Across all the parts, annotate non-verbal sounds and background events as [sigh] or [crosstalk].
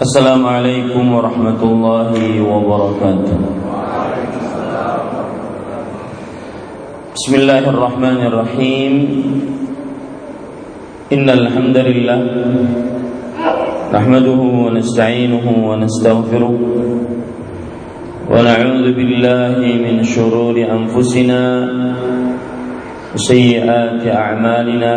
السلام عليكم ورحمة الله وبركاته. بسم الله الرحمن الرحيم. إن الحمد لله نحمده ونستعينه ونستغفره ونعوذ بالله من شرور أنفسنا وسيئات أعمالنا.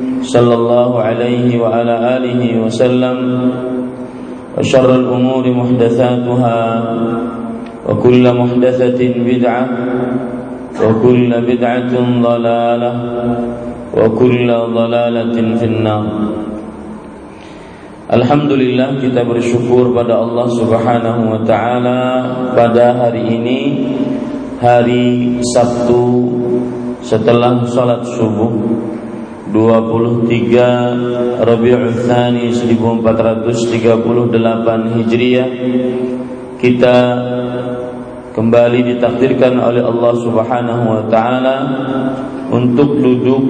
صلى الله عليه وعلى آله وسلم وشر الأمور محدثاتها وكل محدثة بدعة وكل بدعة ضلالة وكل ضلالة في النار Alhamdulillah kita bersyukur pada Allah Subhanahu wa taala pada hari ini hari Sabtu setelah salat subuh 23 Rabiul Tsani 1438 Hijriah kita kembali ditakdirkan oleh Allah Subhanahu wa taala untuk duduk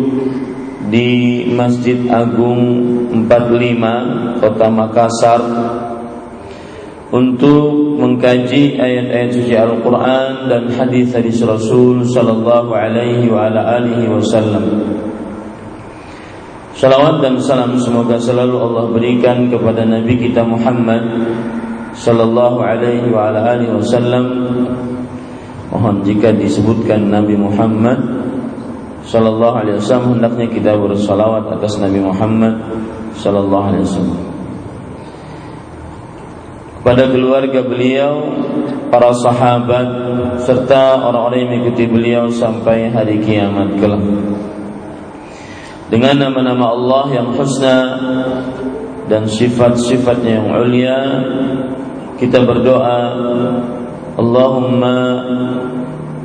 di Masjid Agung 45 Kota Makassar untuk mengkaji ayat-ayat suci Al-Qur'an dan hadis-hadis Rasul sallallahu alaihi wa ala alihi wasallam. Salawat dan salam semoga selalu Allah berikan kepada Nabi kita Muhammad sallallahu alaihi wa ala alihi wasallam. Mohon jika disebutkan Nabi Muhammad sallallahu alaihi wasallam hendaknya kita bersalawat atas Nabi Muhammad sallallahu alaihi wasallam. Kepada keluarga beliau, para sahabat serta orang-orang yang mengikuti beliau sampai hari kiamat kelak dengan nama-nama Allah yang husna dan sifat-sifatnya yang ulia kita berdoa Allahumma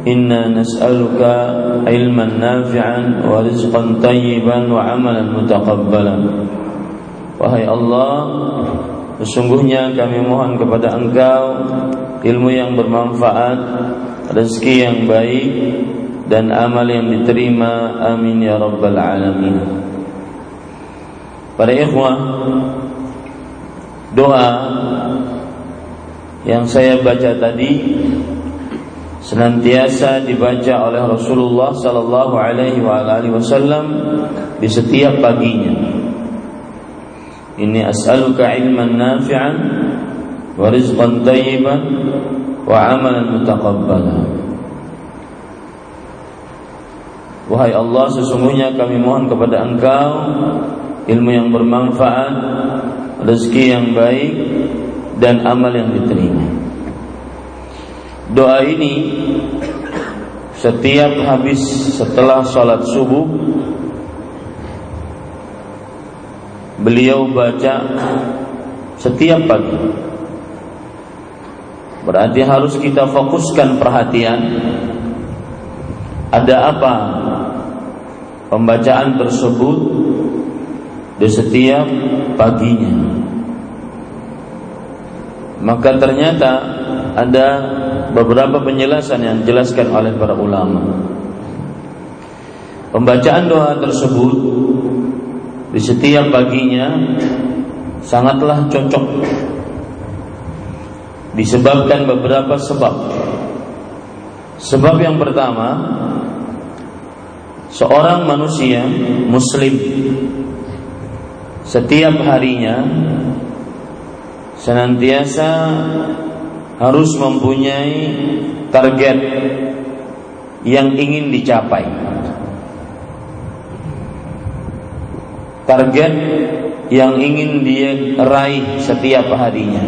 inna nas'aluka ilman nafi'an wa rizqan tayyiban wa amalan mutaqabbalan. Wahai Allah sesungguhnya kami mohon kepada Engkau ilmu yang bermanfaat rezeki yang baik dan amal yang diterima amin ya rabbal alamin. Para ikhwah doa yang saya baca tadi senantiasa dibaca oleh Rasulullah sallallahu alaihi wasallam di setiap paginya. Ini as'aluka ilman nafi'an wa rizqan tayyiban wa amalan mutaqabbalan Wahai Allah sesungguhnya kami mohon kepada engkau Ilmu yang bermanfaat Rezeki yang baik Dan amal yang diterima. Doa ini Setiap habis setelah sholat subuh Beliau baca Setiap pagi. Berarti harus kita fokuskan perhatian Ada apa pembacaan tersebut di setiap paginya. Maka ternyata ada beberapa penjelasan yang dijelaskan oleh para ulama. Pembacaan doa tersebut di setiap paginya sangatlah cocok disebabkan beberapa sebab. Sebab yang pertama, seorang manusia muslim setiap harinya senantiasa harus mempunyai target yang ingin dicapai. Target yang ingin dia raih setiap harinya.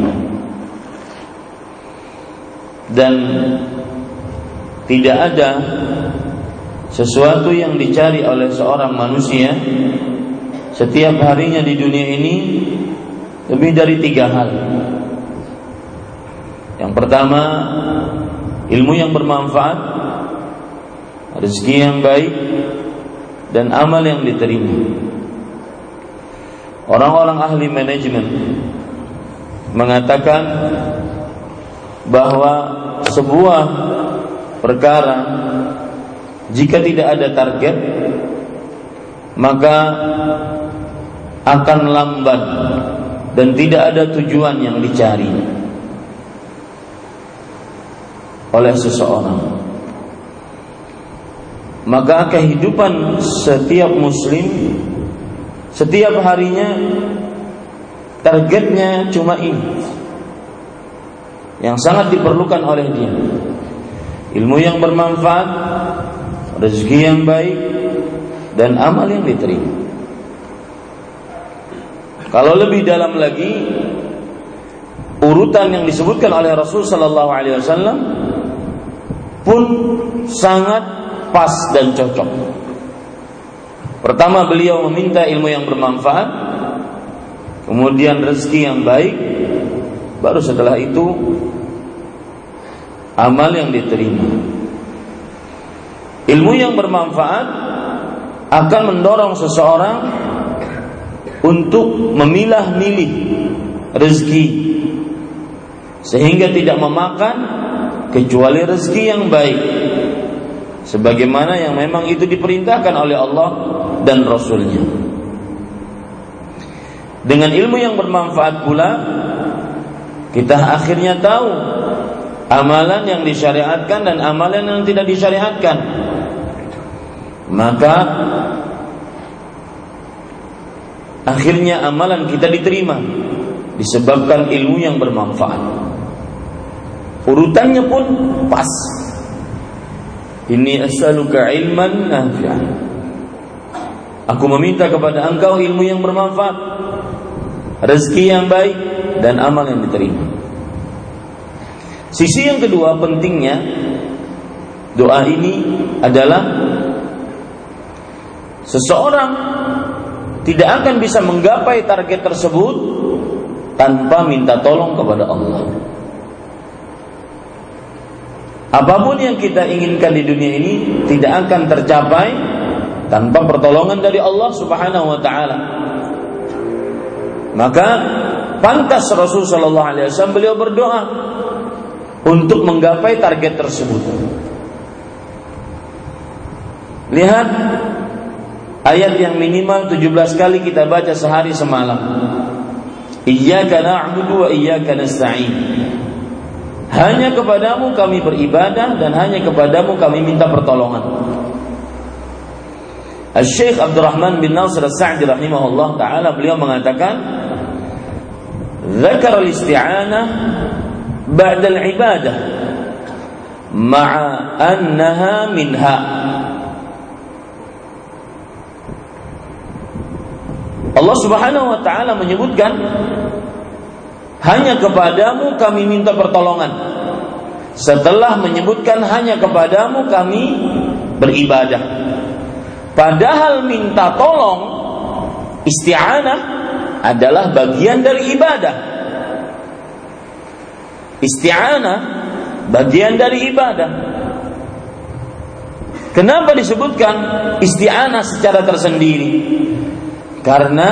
Dan tidak ada sesuatu yang dicari oleh seorang manusia setiap harinya di dunia ini lebih dari tiga hal. Yang pertama, ilmu yang bermanfaat, rezeki yang baik, dan amal yang diterima. Orang-orang ahli manajemen mengatakan bahwa sebuah perkara jika tidak ada target maka akan lambat dan tidak ada tujuan yang dicari oleh seseorang. Maka kehidupan setiap muslim setiap harinya targetnya cuma ini yang sangat diperlukan oleh dia. Ilmu yang bermanfaat, rezeki yang baik, dan amal yang diterima. Kalau lebih dalam lagi urutan yang disebutkan oleh Rasul sallallahu alaihi wasallam pun sangat pas dan cocok. Pertama beliau meminta ilmu yang bermanfaat, kemudian rezeki yang baik, baru setelah itu amal yang diterima. Ilmu yang bermanfaat akan mendorong seseorang untuk memilah-milih rezeki sehingga tidak memakan kecuali rezeki yang baik sebagaimana yang memang itu diperintahkan oleh Allah dan Rasulnya. Dengan ilmu yang bermanfaat pula kita akhirnya tahu amalan yang disyariatkan dan amalan yang tidak disyariatkan maka akhirnya amalan kita diterima disebabkan ilmu yang bermanfaat. Urutannya pun pas. Ini as'aluka ilman nafi'an. Aku meminta kepada engkau ilmu yang bermanfaat, rezeki yang baik dan amal yang diterima. Sisi yang kedua pentingnya doa ini adalah seseorang tidak akan bisa menggapai target tersebut tanpa minta tolong kepada Allah. Apa pun yang kita inginkan di dunia ini tidak akan tercapai tanpa pertolongan dari Allah Subhanahu wa taala. Maka pantas Rasul sallallahu alaihi wasallam beliau berdoa untuk menggapai target tersebut. Lihat Ayat yang minimal 17 kali kita baca sehari semalam. Iyyaka na'budu wa iyyaka nasta'in. Hanya kepadamu kami beribadah dan hanya kepadamu kami minta pertolongan. Al-Syekh Abdurrahman bin Nasir As-Sa'di rahimahullah taala beliau mengatakan Zakar al-isti'anah ba'da al-ibadah ma'a annaha minha Allah Subhanahu wa taala menyebutkan hanya kepadamu kami minta pertolongan. Setelah menyebutkan hanya kepadamu kami beribadah. Padahal minta tolong isti'anah adalah bagian dari ibadah. Isti'anah bagian dari ibadah. Kenapa disebutkan isti'anah secara tersendiri? Karena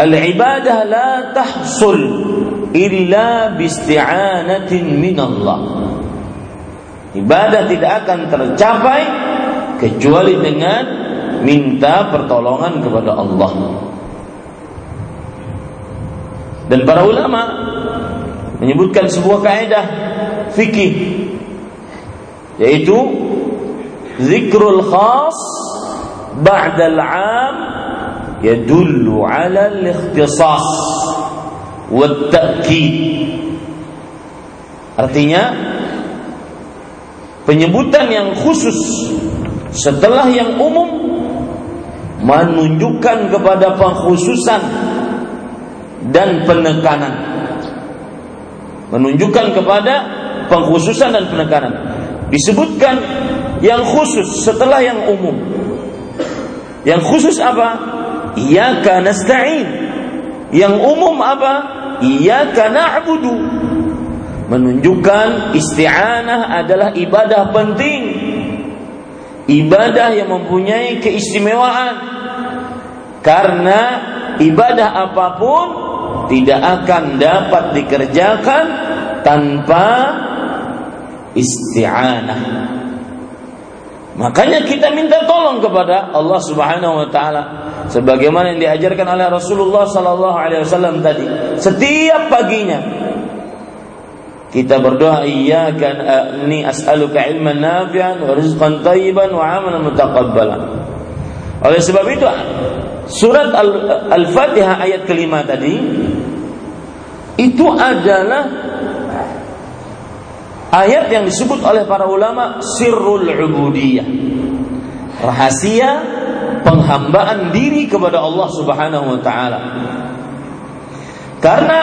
al-ibadah la tahsul illa bisti'anatin minallah. Ibadah tidak akan tercapai kecuali dengan minta pertolongan kepada Allah. Dan para ulama menyebutkan sebuah kaidah fikih yaitu zikrul khas ba'da al-'am yadullu 'ala al-ikhtisas wa Artinya penyebutan yang khusus setelah yang umum menunjukkan kepada pengkhususan dan penekanan. Menunjukkan kepada pengkhususan dan penekanan. Disebutkan yang khusus setelah yang umum yang khusus apa? Iyyaka nasta'in. Yang umum apa? Iyyaka na'budu. Menunjukkan isti'anah adalah ibadah penting. Ibadah yang mempunyai keistimewaan. Karena ibadah apa pun tidak akan dapat dikerjakan tanpa isti'anah makanya kita minta tolong kepada Allah Subhanahu wa taala sebagaimana yang diajarkan oleh Rasulullah sallallahu alaihi wasallam tadi setiap paginya kita berdoa iyyaka ni as'aluka ilman nafi'an wa rizqan thayyiban wa amalan mutaqabbalan. Oleh sebab itu surat Al-Fatihah ayat kelima tadi itu adalah ayat yang disebut oleh para ulama sirrul ubudiyah. Rahasia penghambaan diri kepada Allah Subhanahu wa taala. Karena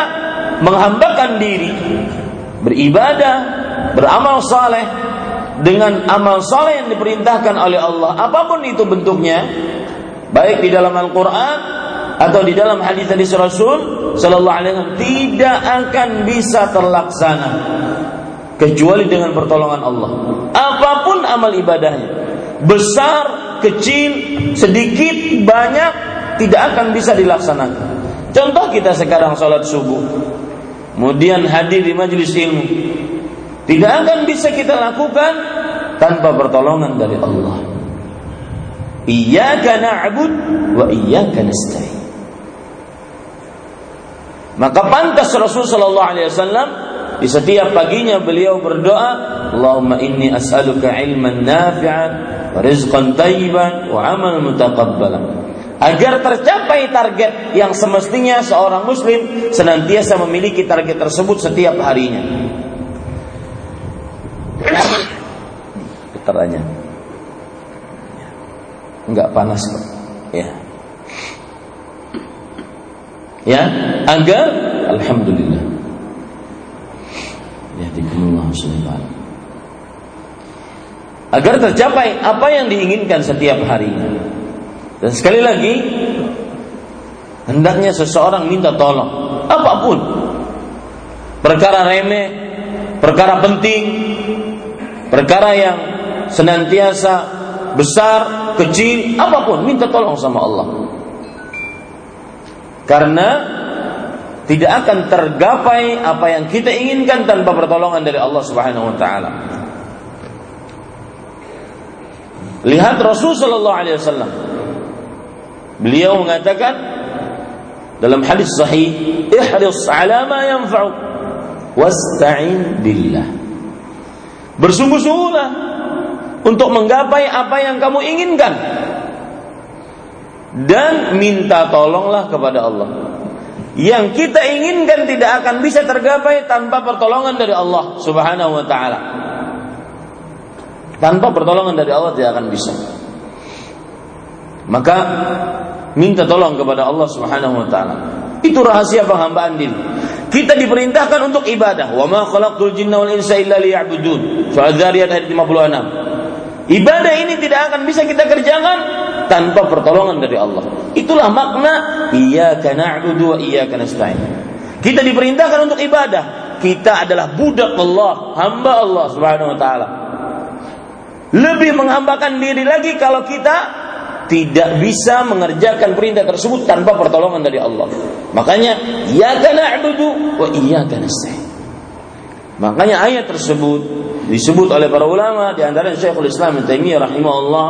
menghambakan diri beribadah, beramal saleh dengan amal saleh yang diperintahkan oleh Allah, apa pun itu bentuknya, baik di dalam Al-Qur'an atau di dalam hadis-hadis Rasul sallallahu alaihi wasallam tidak akan bisa terlaksana kecuali dengan pertolongan Allah. Apa pun amal ibadahnya, besar, kecil, sedikit, banyak tidak akan bisa dilaksanakan. Contoh kita sekarang sholat subuh kemudian hadir di majelis ilmu tidak akan bisa kita lakukan tanpa pertolongan dari Allah iyyaka na'bud wa iyyaka nasta'in maka pantas Rasul sallallahu alaihi wasallam di setiap paginya beliau berdoa Allahumma inni as'aluka ilman nafi'an rizqan tayyiban wa amalan mutaqabbalan agar tercapai target yang semestinya seorang muslim senantiasa memiliki target tersebut setiap harinya. Getarannya. Enggak panas kok. Ya. Ya, agar alhamdulillah. Ya, dikumullah subhanahu Agar tercapai apa yang diinginkan setiap harinya. Dan sekali lagi, hendaknya seseorang minta tolong, apa pun. Perkara remeh, perkara penting, perkara yang senantiasa besar, kecil, apa pun, minta tolong sama Allah. Karena tidak akan tergapai apa yang kita inginkan tanpa pertolongan dari Allah Subhanahu wa taala. Lihat Rasul sallallahu alaihi wasallam Beliau mengatakan dalam hadis sahih, "Ihris 'ala ma yanfa'uk wasta'in billah." Bersungguh-sungguhlah untuk menggapai apa yang kamu inginkan dan minta tolonglah kepada Allah. Yang kita inginkan tidak akan bisa tergapai tanpa pertolongan dari Allah Subhanahu wa taala. Tanpa pertolongan dari Allah tidak akan bisa. Maka minta tolong kepada Allah Subhanahu wa taala. Itu rahasia penghambaan diri. Kita diperintahkan untuk ibadah. Wa ma khalaqtul jinna wal insa illa liya'budun. Surah Dzariyat ayat 56. Ibadah ini tidak akan bisa kita kerjakan tanpa pertolongan dari Allah. Itulah makna iyyaka na'budu wa iyyaka nasta'in. Kita diperintahkan untuk ibadah. Kita adalah budak Allah, hamba Allah Subhanahu wa taala. Lebih menghambakan diri lagi kalau kita tidak bisa mengerjakan perintah tersebut tanpa pertolongan dari Allah. Makanya iyyaka na'budu wa iyyaka nasta'in. Makanya ayat tersebut disebut oleh para ulama di antara Syekhul Islam Ibnu Taimiyah rahimahullah,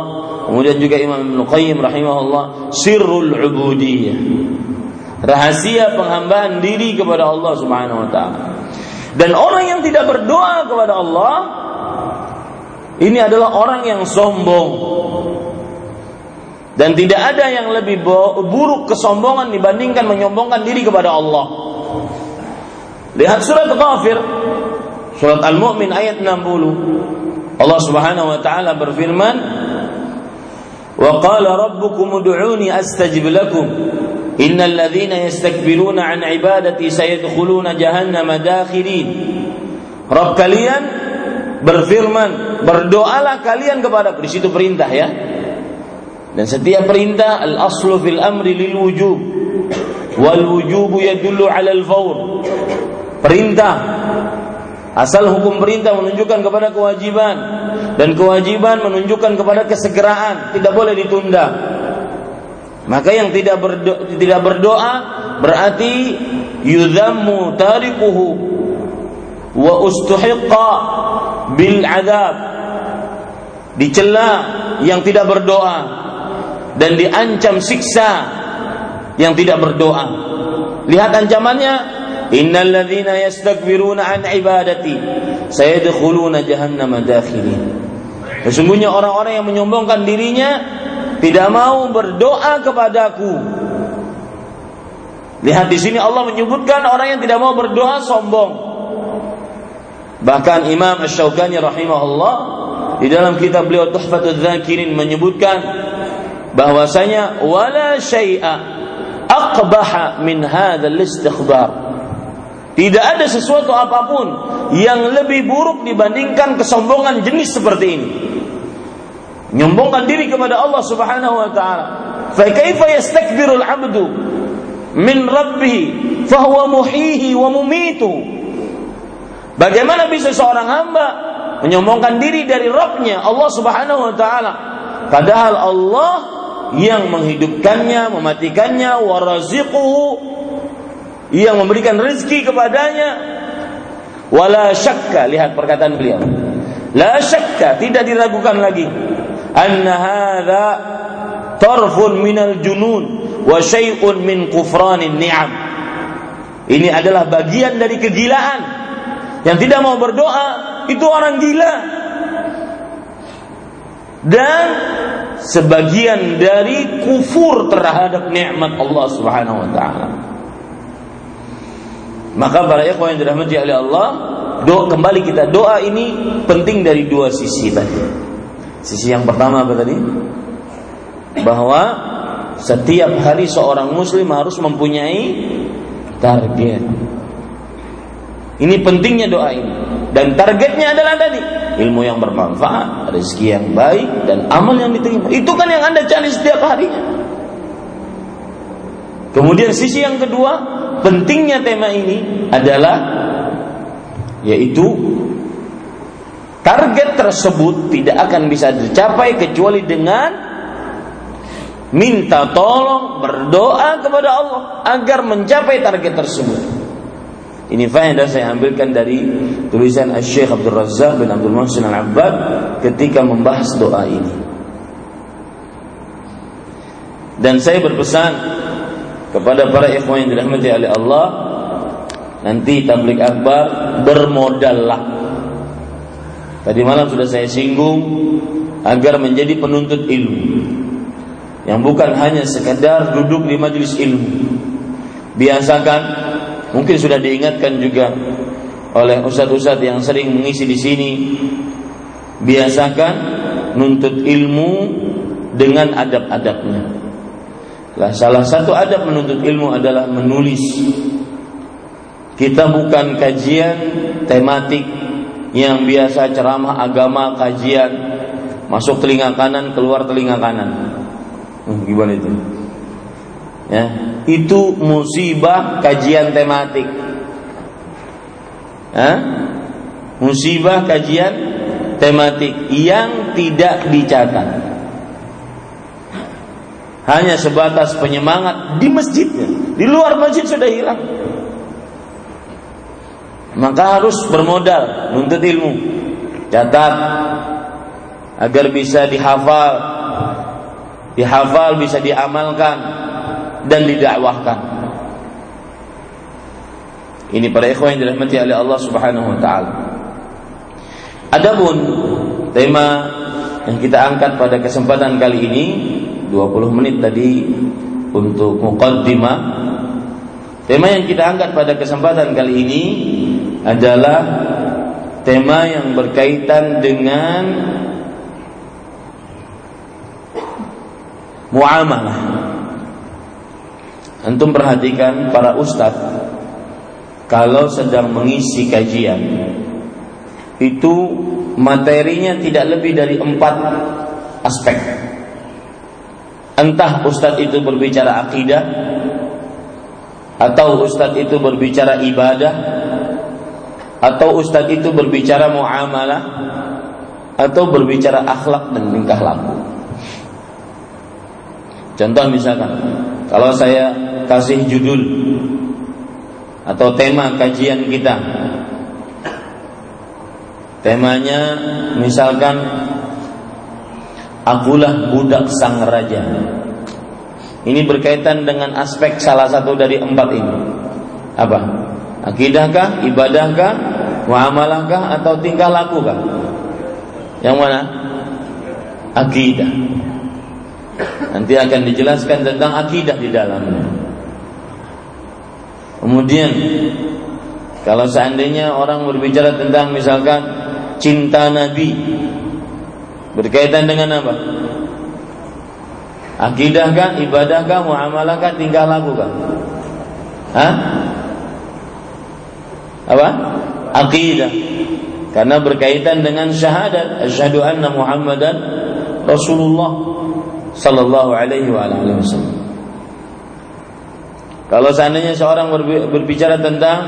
kemudian juga Imam Ibnu Qayyim rahimahullah, sirrul ubudiyah. Rahasia penghambaan diri kepada Allah Subhanahu wa taala. Dan orang yang tidak berdoa kepada Allah ini adalah orang yang sombong. Dan tidak ada yang lebih buruk kesombongan dibandingkan menyombongkan diri kepada Allah. Lihat surat Ghafir Surat Al-Mu'min ayat 60. Allah Subhanahu wa taala berfirman, "Wa qala rabbukum ud'uni astajib lakum. Innal ladzina yastakbiruna an ibadati sayadkhuluna jahannama dakhirin." Rabb kalian berfirman, berdoalah kalian kepada di situ perintah ya. Dan setiap perintah al-aslu fil amri lil wujub. Wal wujubu yadullu 'ala al-fawr. Perintah Asal hukum perintah menunjukkan kepada kewajiban dan kewajiban menunjukkan kepada kesegeraan, tidak boleh ditunda. Maka yang tidak berdoa, tidak berdoa berarti yudhammu tarikuhu wa ustuhiqqa bil adab. Dicela yang tidak berdoa dan diancam siksa yang tidak berdoa. Lihat ancamannya Innal ladzina yastakbiruna an ibadati sayadkhuluna jahannama dakhilin. Sesungguhnya orang-orang yang menyombongkan dirinya tidak mau berdoa kepadaku. Lihat di sini Allah menyebutkan orang yang tidak mau berdoa sombong. Bahkan Imam Asy-Syaukani rahimahullah di dalam kitab beliau Tuhfatul Dzakirin menyebutkan bahwasanya wala syai'a aqbaha min hadzal istighbar tidak ada sesuatu apa pun yang lebih buruk dibandingkan kesombongan jenis seperti ini. Nyombongkan diri kepada Allah Subhanahu wa taala. Fa kaifa yastakbiru al-'abdu min rabbih fa huwa muhihi wa mumitu. Bagaimana bisa seorang hamba menyombongkan diri dari Rabbnya Allah Subhanahu wa taala padahal Allah yang menghidupkannya, mematikannya, waraziquhu yang memberikan rezeki kepadanya. Wala syakka lihat perkataan beliau. La syakka tidak diragukan lagi. Anna hadza tarfun minal junun wa syai'un min kufranin ni'am. Ini adalah bagian dari kegilaan. Yang tidak mau berdoa itu orang gila. Dan sebagian dari kufur terhadap nikmat Allah Subhanahu wa taala. Maka para ikhwan yang dirahmati oleh Allah, doa kembali kita doa ini penting dari dua sisi tadi. Sisi yang pertama apa tadi? Bahwa setiap hari seorang muslim harus mempunyai target. Ini pentingnya doa ini. Dan targetnya adalah tadi ilmu yang bermanfaat, rezeki yang baik dan amal yang diterima. Itu kan yang Anda cari setiap harinya. Kemudian sisi yang kedua, pentingnya tema ini adalah yaitu target tersebut tidak akan bisa dicapai kecuali dengan minta tolong berdoa kepada Allah agar mencapai target tersebut. Ini faedah saya ambilkan dari tulisan Syekh Abdul Razak bin Abdul Muhsin Al-Abbad ketika membahas doa ini. Dan saya berpesan kepada para ikhwan yang dirahmati oleh Allah nanti tablik akbar bermodallah tadi malam sudah saya singgung agar menjadi penuntut ilmu yang bukan hanya sekedar duduk di majelis ilmu. Biasakan mungkin sudah diingatkan juga oleh ustadz-ustadz yang sering mengisi di sini biasakan nuntut ilmu dengan adab-adabnya Lah salah satu adab menuntut ilmu adalah menulis. Kita bukan kajian tematik yang biasa ceramah agama kajian masuk telinga kanan keluar telinga kanan. Hmm, gimana itu? Ya, itu musibah kajian tematik. Hah? Musibah kajian tematik yang tidak dicatat. Hanya sebatas penyemangat di masjidnya. Di luar masjid sudah hilang. Maka harus bermodal untuk ilmu. Catat agar bisa dihafal. Dihafal bisa diamalkan dan didakwahkan. Ini para ikhwan yang dirahmati oleh Allah Subhanahu wa taala. Adapun tema yang kita angkat pada kesempatan kali ini 20 menit tadi untuk muqaddimah. Tema yang kita angkat pada kesempatan kali ini adalah tema yang berkaitan dengan muamalah. Antum perhatikan para ustadz kalau sedang mengisi kajian itu materinya tidak lebih dari empat aspek Entah ustadz itu berbicara akidah Atau ustadz itu berbicara ibadah Atau ustadz itu berbicara muamalah Atau berbicara akhlak dan tingkah laku. Contoh misalkan Kalau saya kasih judul Atau tema kajian kita Temanya misalkan Akulah budak sang raja. Ini berkaitan dengan aspek salah satu dari empat ini. Apa? Akidahkah, ibadahkah, muamalahkah atau tingkah lakukah? Yang mana? Akidah. Nanti akan dijelaskan tentang akidah di dalamnya. Kemudian kalau seandainya orang berbicara tentang misalkan cinta Nabi, Berkaitan dengan apa? Akidah kah, ibadah kah, muamalah kah, tingkah laku kah? Hah? Apa? Akidah. Karena berkaitan dengan syahadat asyhadu anna Muhammadan Rasulullah sallallahu alaihi wa alihi wasallam. Kalau seandainya seorang berbicara tentang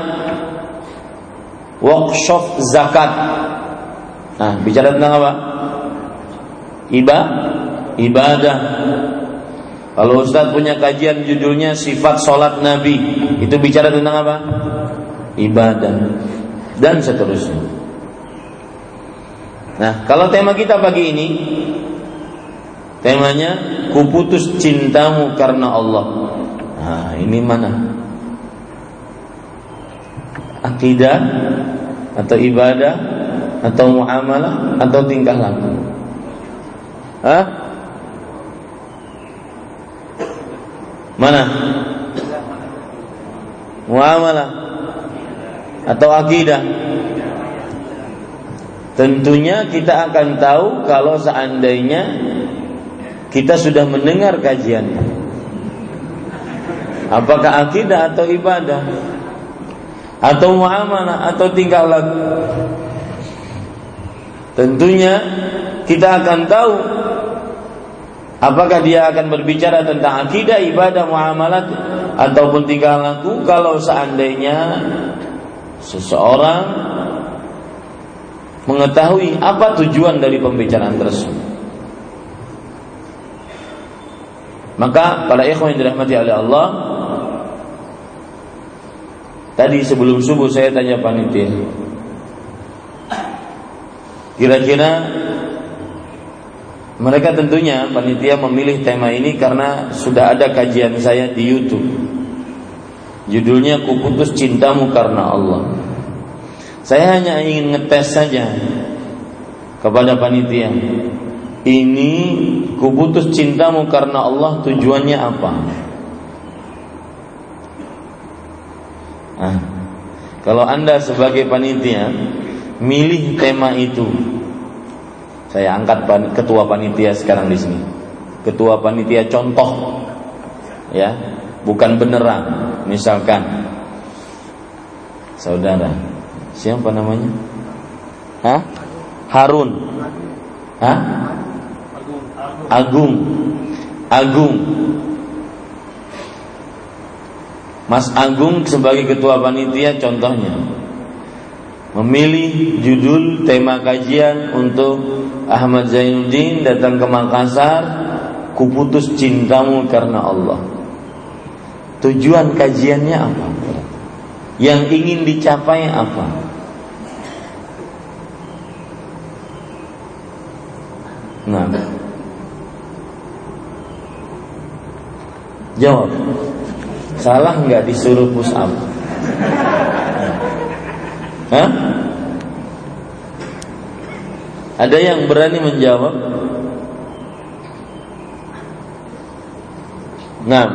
workshop zakat. Nah, bicara tentang apa? Iba, ibadah. Kalau Ustaz punya kajian judulnya sifat sholat Nabi, itu bicara tentang apa? Ibadah dan seterusnya. Nah, kalau tema kita pagi ini temanya kuputus cintamu karena Allah. Nah, ini mana? Akidah atau ibadah atau muamalah atau tingkah laku. Hah? Mana? Muamalah atau akidah? Tentunya kita akan tahu kalau seandainya kita sudah mendengar kajian. Apakah akidah atau ibadah? Atau muamalah atau tingkah laku? Tentunya kita akan tahu Apakah dia akan berbicara tentang akidah, ibadah, muamalat ataupun tingkah laku kalau seandainya seseorang mengetahui apa tujuan dari pembicaraan tersebut. Maka para ikhwan yang dirahmati oleh Allah Tadi sebelum subuh saya tanya panitia Kira-kira mereka tentunya panitia memilih tema ini karena sudah ada kajian saya di YouTube. Judulnya Kuputus Cintamu Karena Allah. Saya hanya ingin ngetes saja kepada panitia. Ini kuputus cintamu karena Allah tujuannya apa? Nah, kalau Anda sebagai panitia milih tema itu saya angkat ketua panitia sekarang di sini. Ketua panitia contoh, ya, bukan beneran. Misalkan, saudara, siapa namanya? Hah? Harun. Hah? Agung. Agung. Mas Agung sebagai ketua panitia contohnya memilih judul tema kajian untuk Ahmad Zainuddin datang ke Makassar kuputus cintamu karena Allah. Tujuan kajiannya apa? Yang ingin dicapai apa? Nah, jawab. Salah nggak disuruh push up? Hah? Ada yang berani menjawab? Nah,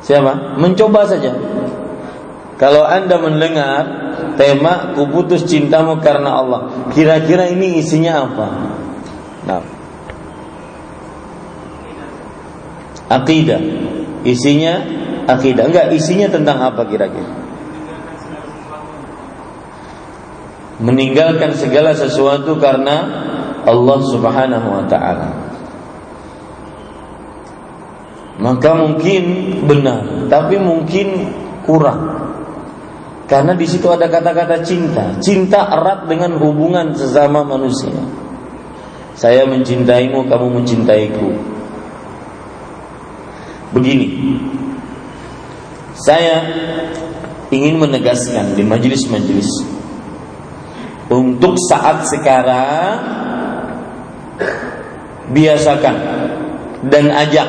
siapa? Mencoba saja. Kalau anda mendengar tema kuputus cintamu karena Allah, kira-kira ini isinya apa? Nah, akidah. Isinya akidah. Enggak, isinya tentang apa kira-kira? Meninggalkan segala sesuatu karena Allah Subhanahu wa taala. Maka mungkin benar, tapi mungkin kurang. Karena di situ ada kata-kata cinta. Cinta erat dengan hubungan sesama manusia. Saya mencintaimu, kamu mencintaiku. Begini. Saya ingin menegaskan di majelis-majelis untuk saat sekarang biasakan dan ajak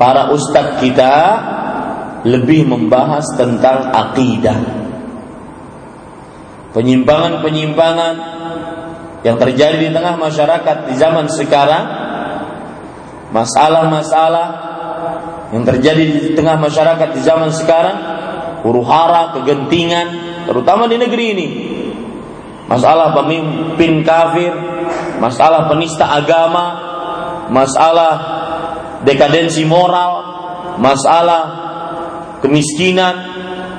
para ustadz kita lebih membahas tentang akidah. Penyimpangan-penyimpangan yang terjadi di tengah masyarakat di zaman sekarang, masalah-masalah yang terjadi di tengah masyarakat di zaman sekarang, huru hara, kegentingan, terutama di negeri ini, masalah pemimpin kafir, masalah penista agama, masalah dekadensi moral, masalah kemiskinan,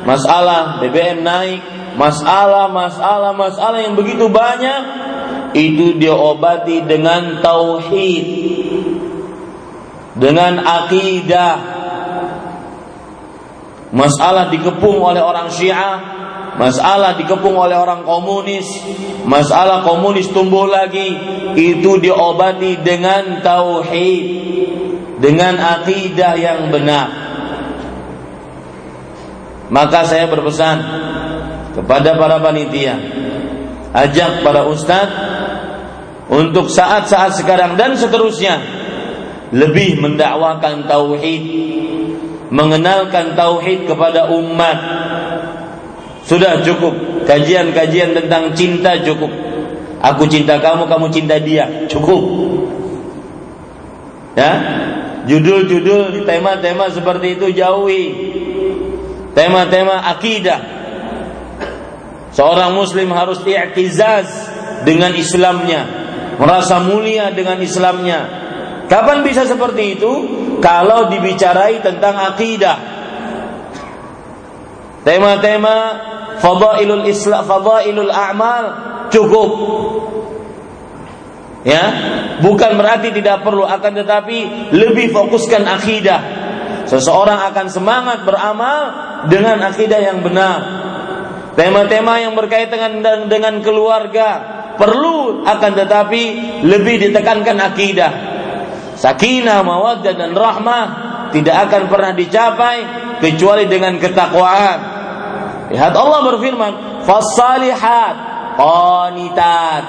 masalah BBM naik, masalah masalah masalah yang begitu banyak itu diobati dengan tauhid dengan akidah. Masalah dikepung oleh orang Syiah masalah dikepung oleh orang komunis, masalah komunis tumbuh lagi, itu diobati dengan tauhid, dengan akidah yang benar. Maka saya berpesan kepada para panitia, ajak para ustadz untuk saat-saat sekarang dan seterusnya lebih mendakwakan tauhid, mengenalkan tauhid kepada umat sudah cukup kajian-kajian tentang cinta cukup. Aku cinta kamu, kamu cinta dia. Cukup. Ya. Judul-judul tema-tema seperti itu jauhi. Tema-tema akidah. Seorang muslim harus i'tizaz dengan Islamnya, merasa mulia dengan Islamnya. Kapan bisa seperti itu? Kalau dibicarai tentang akidah. Tema-tema fadailul islam fadailul a'mal cukup. Ya? Bukan berarti tidak perlu akan tetapi lebih fokuskan akidah. Seseorang akan semangat beramal dengan akidah yang benar. Tema-tema yang berkaitan dengan dengan keluarga perlu akan tetapi lebih ditekankan akidah. Sakinah mawaddah dan rahmah tidak akan pernah dicapai kecuali dengan ketakwaan Lihat Allah berfirman, "Fasalihat qanitat."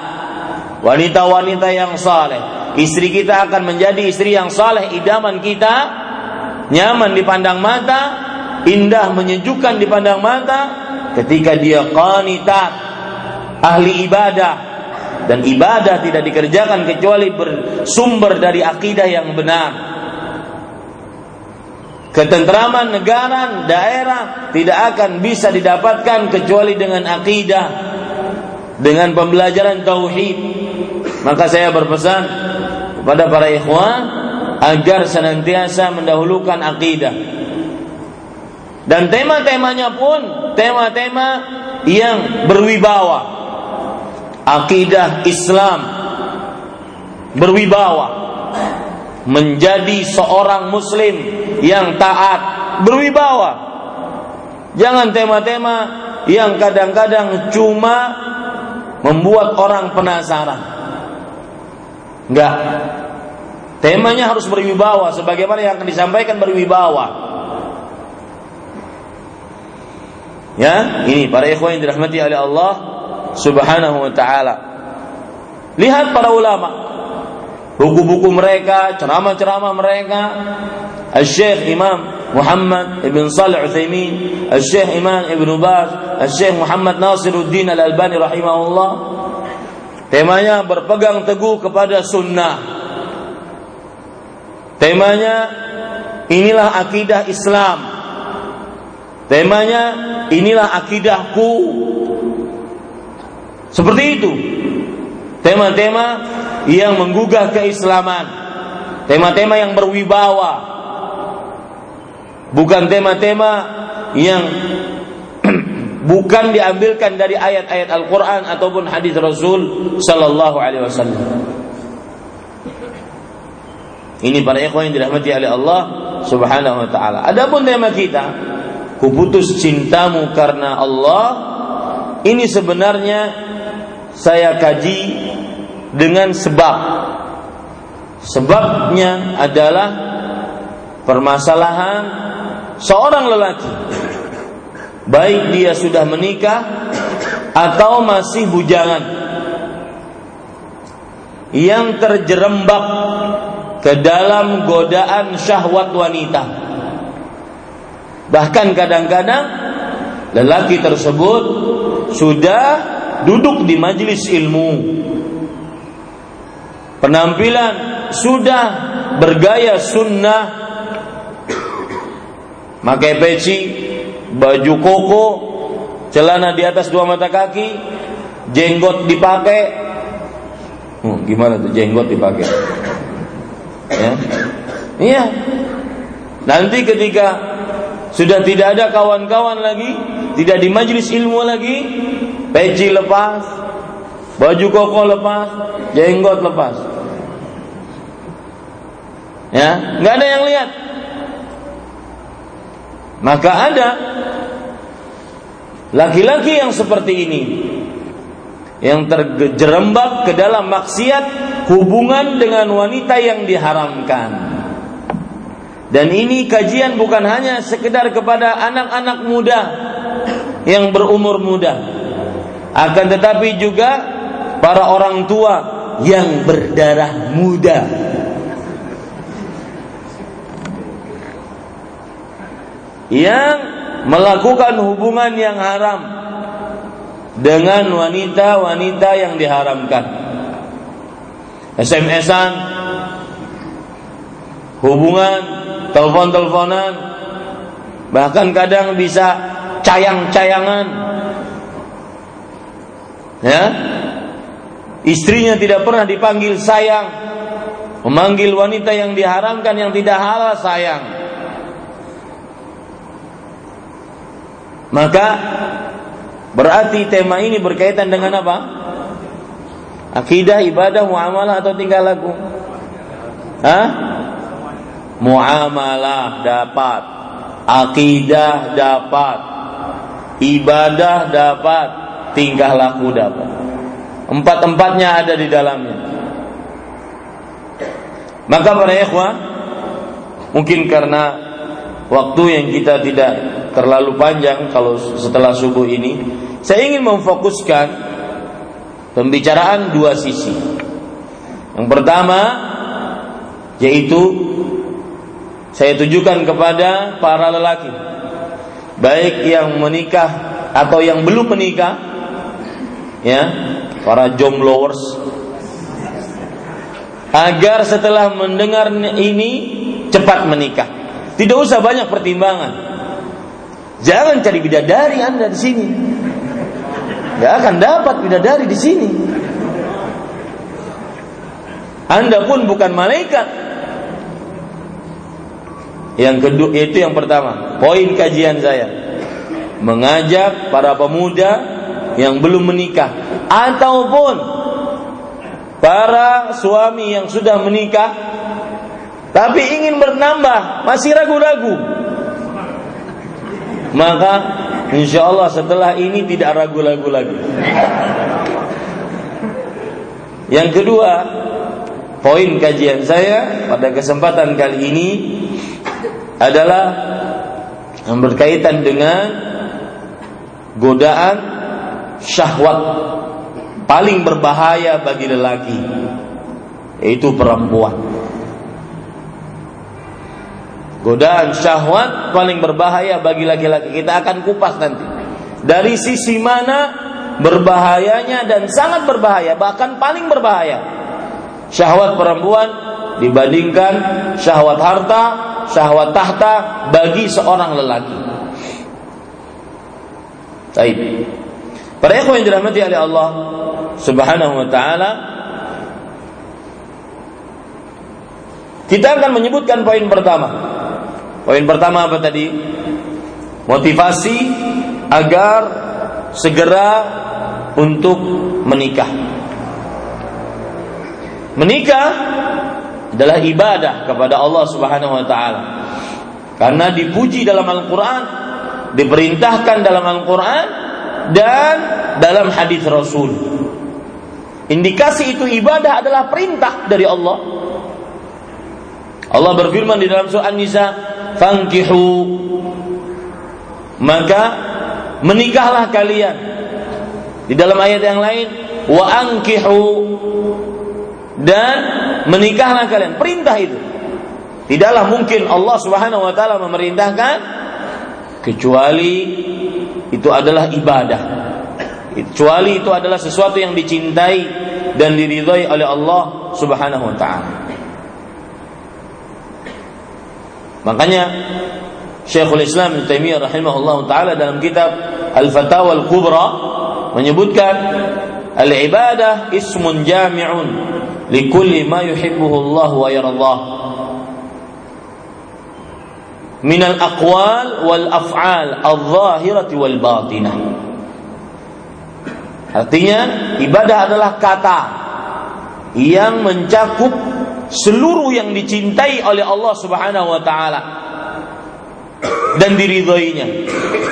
Wanita-wanita yang saleh. Istri kita akan menjadi istri yang saleh, idaman kita, nyaman dipandang mata, indah menyejukkan dipandang mata ketika dia qanitat, ahli ibadah dan ibadah tidak dikerjakan kecuali bersumber dari akidah yang benar Ketentraman negara, daerah tidak akan bisa didapatkan kecuali dengan akidah, dengan pembelajaran tauhid. Maka saya berpesan kepada para ikhwan agar senantiasa mendahulukan akidah. Dan tema-temanya pun tema-tema yang berwibawa. Akidah Islam berwibawa menjadi seorang muslim yang taat, berwibawa. Jangan tema-tema yang kadang-kadang cuma membuat orang penasaran. Enggak. Temanya harus berwibawa sebagaimana yang akan disampaikan berwibawa. Ya, ini para ikhwan yang dirahmati oleh Allah Subhanahu wa taala. Lihat para ulama, buku-buku mereka, ceramah-ceramah mereka, Al-Syekh Imam Muhammad Ibn Salih Uthaymin, Al-Syekh Imam Ibn Baz, Al-Syekh Muhammad Nasiruddin Al-Albani rahimahullah. Temanya berpegang teguh kepada sunnah. Temanya inilah akidah Islam. Temanya inilah akidahku. Seperti itu. Tema-tema yang menggugah keislaman. Tema-tema yang berwibawa. Bukan tema-tema yang [clears throat] bukan diambilkan dari ayat-ayat Al-Qur'an ataupun hadis Rasul sallallahu alaihi wasallam. Ini para ikhwan yang dirahmati oleh Allah Subhanahu wa taala. Adapun tema kita, kuputus cintamu karena Allah, ini sebenarnya saya kaji dengan sebab. Sebabnya adalah permasalahan seorang lelaki baik dia sudah menikah atau masih bujangan yang terjerembab ke dalam godaan syahwat wanita. Bahkan kadang-kadang lelaki tersebut sudah duduk di majelis ilmu. Penampilan sudah bergaya sunnah, pakai peci, baju koko, celana di atas dua mata kaki, jenggot dipakai. Hmm, gimana tuh jenggot dipakai? Ya. Iya. Nanti ketika sudah tidak ada kawan-kawan lagi, tidak di majelis ilmu lagi, peci lepas, baju koko lepas, jenggot lepas. Ya, nggak ada yang lihat. Maka ada laki-laki yang seperti ini yang terjerembab ke dalam maksiat hubungan dengan wanita yang diharamkan. Dan ini kajian bukan hanya sekedar kepada anak-anak muda yang berumur muda, akan tetapi juga para orang tua yang berdarah muda. Yang melakukan hubungan yang haram dengan wanita-wanita yang diharamkan. SMS-an, hubungan, telepon-teleponan, bahkan kadang bisa cayang-cayangan. Ya. Istrinya tidak pernah dipanggil sayang, memanggil wanita yang diharamkan yang tidak halal sayang. Maka Berarti tema ini berkaitan dengan apa? Akidah, ibadah, muamalah atau tingkah laku? Hah? Muamalah dapat, akidah dapat, ibadah dapat, tingkah laku dapat. Empat-empatnya ada di dalamnya. Maka para ikhwan, mungkin karena waktu yang kita tidak terlalu panjang kalau setelah subuh ini, saya ingin memfokuskan pembicaraan dua sisi. Yang pertama yaitu saya tujukan kepada para lelaki baik yang menikah atau yang belum menikah ya para jombloers agar setelah mendengar ini cepat menikah. Tidak usah banyak pertimbangan Jangan cari bidadari Anda di sini. Gak akan dapat bidadari di sini. Anda pun bukan malaikat. Yang kedua itu yang pertama, poin kajian saya. Mengajak para pemuda yang belum menikah ataupun para suami yang sudah menikah tapi ingin bernambah, masih ragu-ragu maka insya Allah setelah ini tidak ragu-ragu lagi. Yang kedua, poin kajian saya pada kesempatan kali ini adalah yang berkaitan dengan godaan syahwat paling berbahaya bagi lelaki yaitu perempuan. Godaan syahwat paling berbahaya bagi laki-laki. Kita akan kupas nanti. Dari sisi mana berbahayanya dan sangat berbahaya, bahkan paling berbahaya. Syahwat perempuan dibandingkan syahwat harta, syahwat tahta bagi seorang lelaki. Baik. Para ikhwan yang dirahmati oleh Allah Subhanahu wa taala, kita akan menyebutkan poin pertama. Poin pertama apa tadi? Motivasi agar segera untuk menikah. Menikah adalah ibadah kepada Allah Subhanahu wa taala. Karena dipuji dalam Al-Qur'an, diperintahkan dalam Al-Qur'an dan dalam hadis Rasul. Indikasi itu ibadah adalah perintah dari Allah. Allah berfirman di dalam surah An-Nisa, "Fankihu" maka menikahlah kalian. Di dalam ayat yang lain, "Wa ankihu" dan menikahlah kalian. Perintah itu. Tidaklah mungkin Allah Subhanahu wa taala memerintahkan kecuali itu adalah ibadah. Kecuali itu adalah sesuatu yang dicintai dan diridhai oleh Allah Subhanahu wa taala. Makanya Syekhul Islam Ibnu Taimiyah rahimahullah taala dalam kitab Al-Fatawa Al-Kubra menyebutkan al-ibadah ismun jami'un likulli ma yuhibbuhu Allah wa yardah. Min al-aqwal wal af'al al-zahirati wal batinah. Artinya ibadah adalah kata yang mencakup seluruh yang dicintai oleh Allah Subhanahu wa taala dan diridhoinya.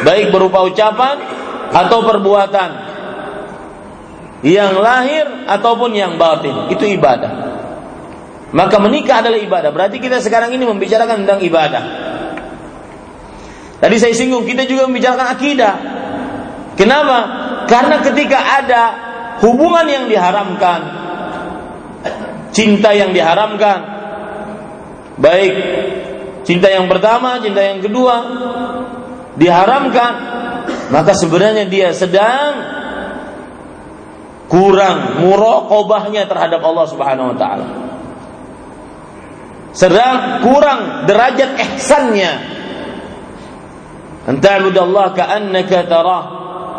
Baik berupa ucapan atau perbuatan yang lahir ataupun yang batin. Itu ibadah. Maka menikah adalah ibadah. Berarti kita sekarang ini membicarakan tentang ibadah. Tadi saya singgung kita juga membicarakan akidah. Kenapa? Karena ketika ada hubungan yang diharamkan cinta yang diharamkan baik cinta yang pertama, cinta yang kedua diharamkan, maka sebenarnya dia sedang kurang muraqabahnya terhadap Allah Subhanahu wa taala. Sedang kurang derajat ihsannya. Anta'bud Allah ka'annaka tarah,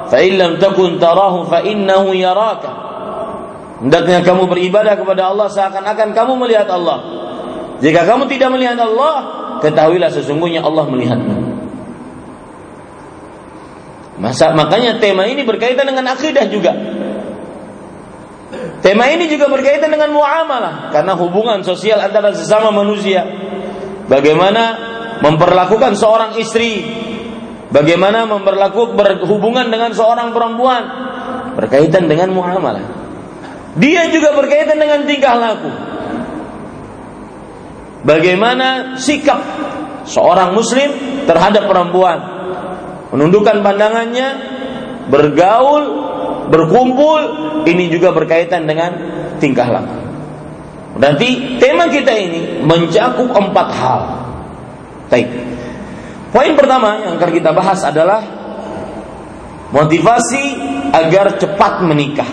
fa in lam takun tarahu fa innahu yaraka. Hendaknya kamu beribadah kepada Allah seakan-akan kamu melihat Allah. Jika kamu tidak melihat Allah, ketahuilah sesungguhnya Allah melihatmu. Masa makanya tema ini berkaitan dengan akidah juga. Tema ini juga berkaitan dengan muamalah karena hubungan sosial antara sesama manusia. Bagaimana memperlakukan seorang istri, bagaimana memperlakukan berhubungan dengan seorang perempuan berkaitan dengan muamalah. Dia juga berkaitan dengan tingkah laku. Bagaimana sikap seorang muslim terhadap perempuan? Menundukkan pandangannya, bergaul, berkumpul, ini juga berkaitan dengan tingkah laku. Berarti tema kita ini mencakup empat hal. Baik. Poin pertama yang akan kita bahas adalah motivasi agar cepat menikah.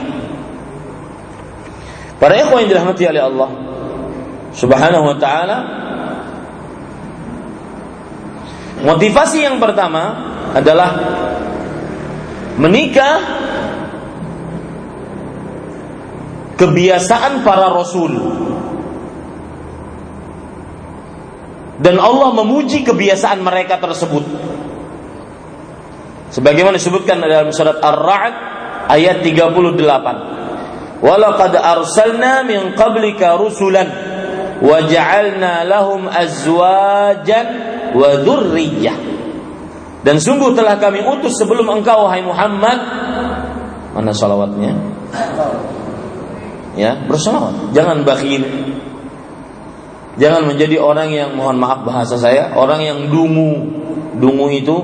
Para ikhwan yang dirahmati oleh Allah, Subhanahu wa taala Motivasi yang pertama adalah menikah kebiasaan para rasul. Dan Allah memuji kebiasaan mereka tersebut. Sebagaimana disebutkan dalam surat Ar-Ra'd ayat 38. Walaqad arsalna min qablika rusulan waja'alna lahum azwajan wa dan sungguh telah kami utus sebelum engkau wahai Muhammad. Mana salawatnya? Ya bersalawat. Jangan bakhil. Jangan menjadi orang yang mohon maaf bahasa saya, orang yang dungu. Dungu itu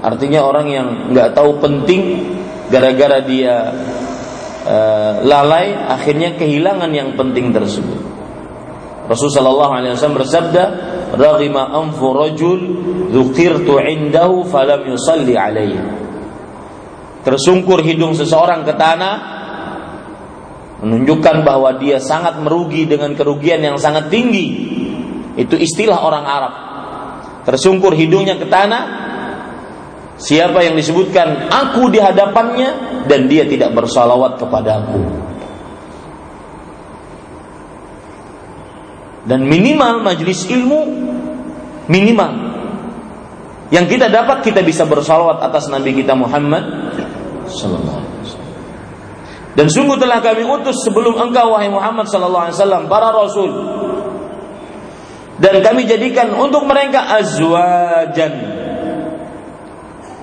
artinya orang yang nggak tahu penting gara-gara dia uh, lalai akhirnya kehilangan yang penting tersebut. Rasulullah SAW bersabda, "Raghima anfu rajul dzukirtu indahu falam yusalli alaihi." Tersungkur hidung seseorang ke tanah menunjukkan bahwa dia sangat merugi dengan kerugian yang sangat tinggi. Itu istilah orang Arab. Tersungkur hidungnya ke tanah, siapa yang disebutkan aku di hadapannya dan dia tidak bersalawat kepada aku. Dan minimal majelis ilmu minimal yang kita dapat kita bisa bersalawat atas Nabi kita Muhammad sallallahu alaihi wasallam. Dan sungguh telah kami utus sebelum engkau wahai Muhammad sallallahu alaihi wasallam para rasul. Dan kami jadikan untuk mereka azwajan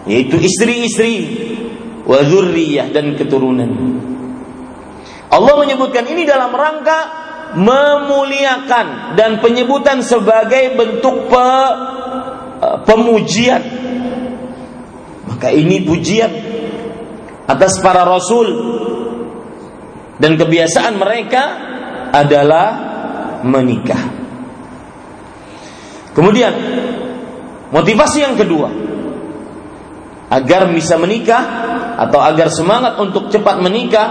yaitu istri-istri wa dan keturunan. Allah menyebutkan ini dalam rangka memuliakan dan penyebutan sebagai bentuk pe, pemujian. Maka ini pujian atas para rasul dan kebiasaan mereka adalah menikah. Kemudian motivasi yang kedua agar bisa menikah atau agar semangat untuk cepat menikah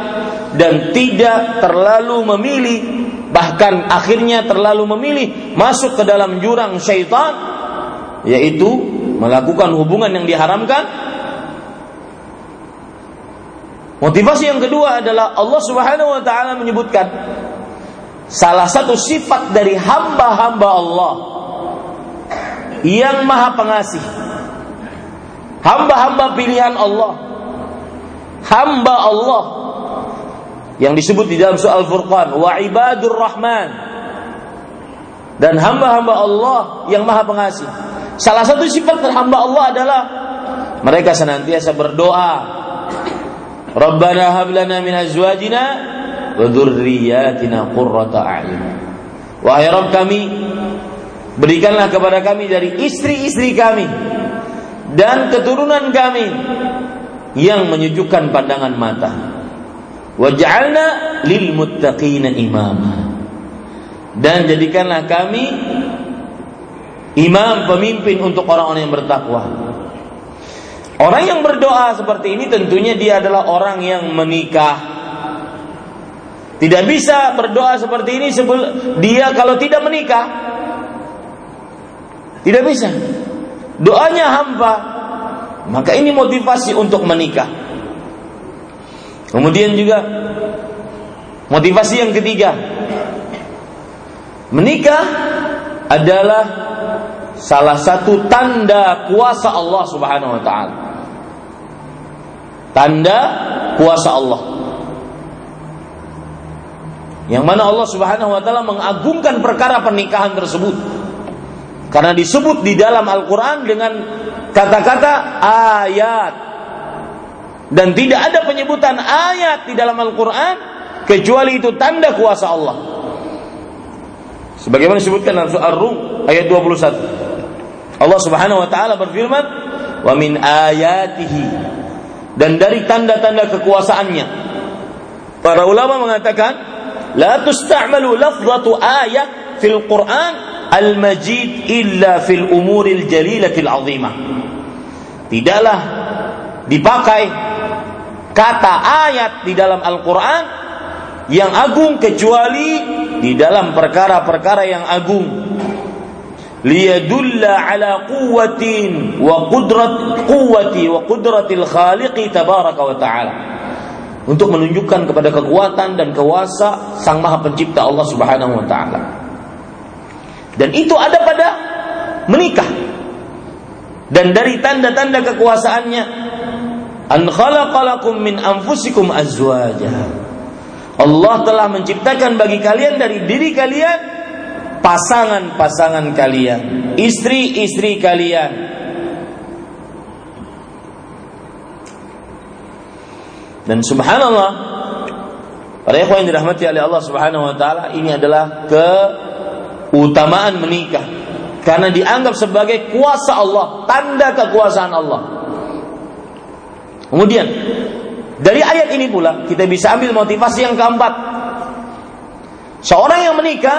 dan tidak terlalu memilih bahkan akhirnya terlalu memilih masuk ke dalam jurang syaitan yaitu melakukan hubungan yang diharamkan Motivasi yang kedua adalah Allah Subhanahu wa taala menyebutkan salah satu sifat dari hamba-hamba Allah yang Maha Pengasih. Hamba-hamba pilihan Allah. Hamba Allah yang disebut di dalam surah Al-Furqan wa ibadur rahman dan hamba-hamba Allah yang Maha Pengasih. Salah satu sifat hamba Allah adalah mereka senantiasa berdoa Rabbana hab lana min azwajina wa dzurriyyatina qurrata a'yun. Wahai Rabb kami, berikanlah kepada kami dari istri-istri kami dan keturunan kami yang menyejukkan pandangan mata. Waj'alna lil muttaqina imama. Dan jadikanlah kami imam pemimpin untuk orang-orang yang bertakwa. Orang yang berdoa seperti ini tentunya dia adalah orang yang menikah. Tidak bisa berdoa seperti ini sebelum dia kalau tidak menikah. Tidak bisa. Doanya hampa. Maka ini motivasi untuk menikah. Kemudian juga motivasi yang ketiga. Menikah adalah salah satu tanda kuasa Allah Subhanahu wa taala. Tanda kuasa Allah. Yang mana Allah Subhanahu wa taala mengagungkan perkara pernikahan tersebut. Karena disebut di dalam Al-Qur'an dengan kata-kata ayat. Dan tidak ada penyebutan ayat di dalam Al-Qur'an kecuali itu tanda kuasa Allah. Sebagaimana disebutkan dalam surah Ar-Rum ayat 21. Allah Subhanahu wa taala berfirman, "Wa min ayatihi dan dari tanda-tanda kekuasaannya. Para ulama mengatakan, la tusta'malu lafzatu ayat fil Quran al-majid illa fil umuril jalilatil azimah. Tidaklah dipakai kata ayat di dalam Al-Qur'an yang agung kecuali di dalam perkara-perkara yang agung liyadulla ala quwwatin wa qudrat quwwati wa qudratil khaliqi tabaraka wa ta'ala untuk menunjukkan kepada kekuatan dan kuasa Sang Maha Pencipta Allah Subhanahu wa taala. Dan itu ada pada menikah. Dan dari tanda-tanda kekuasaannya an khalaqalakum min anfusikum azwaja. Allah telah menciptakan bagi kalian dari diri kalian pasangan-pasangan kalian, istri-istri kalian. Dan subhanallah, para ikhwan yang dirahmati oleh Allah Subhanahu wa taala, ini adalah ke utamaan menikah karena dianggap sebagai kuasa Allah, tanda kekuasaan Allah. Kemudian dari ayat ini pula kita bisa ambil motivasi yang keempat. Seorang yang menikah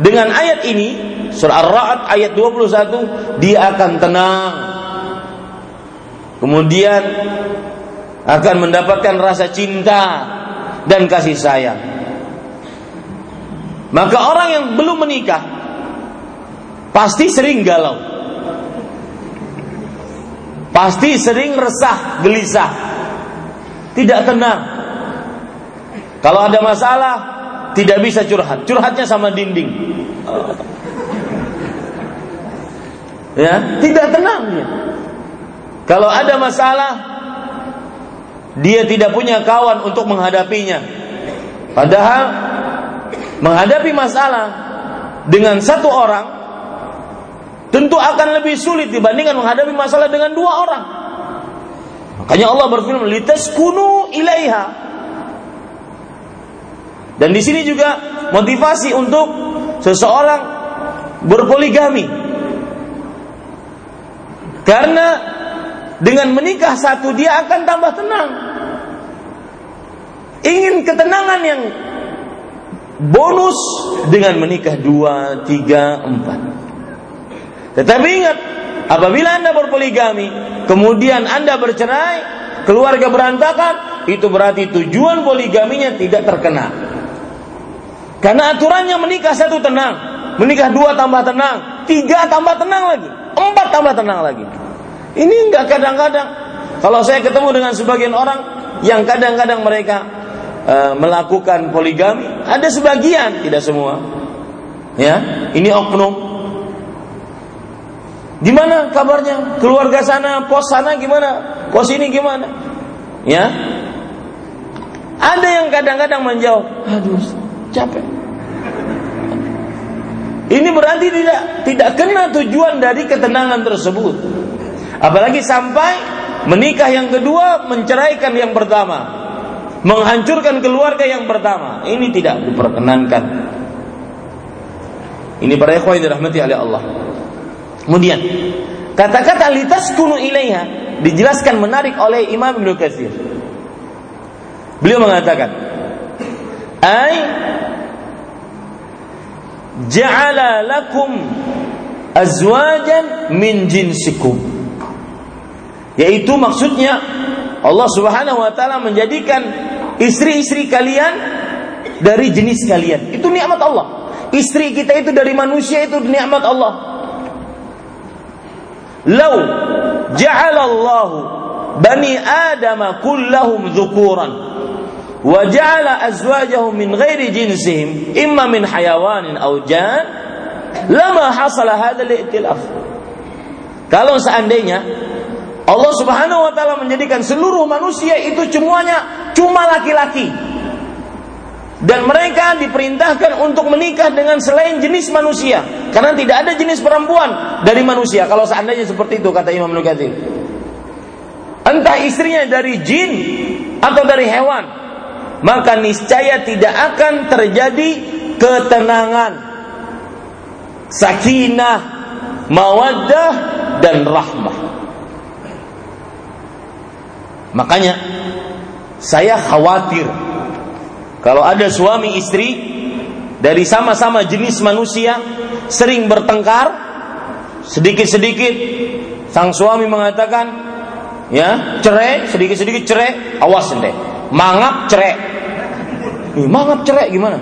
dengan ayat ini surah Ar-Ra'd ayat 21 dia akan tenang. Kemudian akan mendapatkan rasa cinta dan kasih sayang. Maka orang yang belum menikah pasti sering galau. Pasti sering resah, gelisah. Tidak tenang. Kalau ada masalah, tidak bisa curhat. Curhatnya sama dinding. Ya, tidak tenang. Kalau ada masalah, dia tidak punya kawan untuk menghadapinya. Padahal menghadapi masalah dengan satu orang tentu akan lebih sulit dibandingkan menghadapi masalah dengan dua orang. Makanya Allah berfirman, "Litaskunu ilaiha." Dan di sini juga motivasi untuk seseorang berpoligami. Karena dengan menikah satu dia akan tambah tenang. Ingin ketenangan yang bonus dengan menikah dua, tiga, empat. Tetapi ingat, apabila Anda berpoligami, kemudian Anda bercerai, keluarga berantakan, itu berarti tujuan poligaminya tidak terkena. Karena aturannya menikah satu tenang, menikah dua tambah tenang, tiga tambah tenang lagi, empat tambah tenang lagi. Ini enggak kadang-kadang. Kalau saya ketemu dengan sebagian orang yang kadang-kadang mereka e, melakukan poligami, ada sebagian, tidak semua. Ya, ini oknum. Gimana kabarnya? Keluarga sana, pos sana gimana? Pos ini gimana? Ya. Ada yang kadang-kadang menjawab, aduh, capek. Ini berarti tidak tidak kena tujuan dari ketenangan tersebut. Apalagi sampai menikah yang kedua menceraikan yang pertama, menghancurkan keluarga yang pertama. Ini tidak diperkenankan. Ini para ikhwan dirahmati oleh Allah. Kemudian kata-kata kunu ilaiha dijelaskan menarik oleh Imam Ibnu Katsir. Beliau mengatakan, "Ai ja'ala lakum azwajan min jinsikum." Yaitu maksudnya Allah Subhanahu wa taala menjadikan istri-istri kalian dari jenis kalian. Itu nikmat Allah. Istri kita itu dari manusia itu nikmat Allah. Lau ja'ala Allah bani Adam kullahum dzukuran wa ja'ala azwajahum min ghairi jinsihim imma min hayawanin aw jan lama hasala hadzal ikhtilaf. Kalau seandainya Allah Subhanahu wa taala menjadikan seluruh manusia itu semuanya cuma laki-laki. Dan mereka diperintahkan untuk menikah dengan selain jenis manusia karena tidak ada jenis perempuan dari manusia kalau seandainya seperti itu kata Imam Nukathir. Entah istrinya dari jin atau dari hewan, maka niscaya tidak akan terjadi ketenangan, sakinah, mawaddah dan rahmah. Makanya saya khawatir kalau ada suami istri dari sama-sama jenis manusia sering bertengkar sedikit-sedikit sang suami mengatakan ya cerai sedikit-sedikit cerai awas deh mangap cerai. Mangap cerai gimana?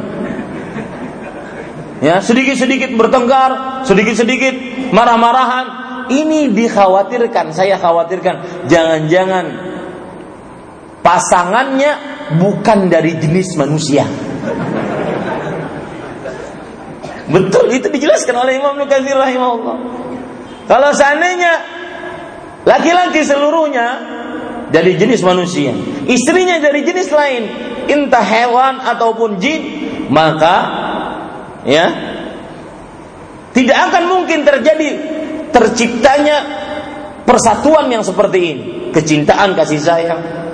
Ya sedikit-sedikit bertengkar sedikit-sedikit marah-marahan. Ini dikhawatirkan saya khawatirkan. Jangan-jangan pasangannya bukan dari jenis manusia. Betul, itu dijelaskan oleh Imam Nukathir rahimahullah. Kalau seandainya laki-laki seluruhnya dari jenis manusia, istrinya dari jenis lain, entah hewan ataupun jin, maka ya tidak akan mungkin terjadi terciptanya persatuan yang seperti ini, kecintaan kasih sayang,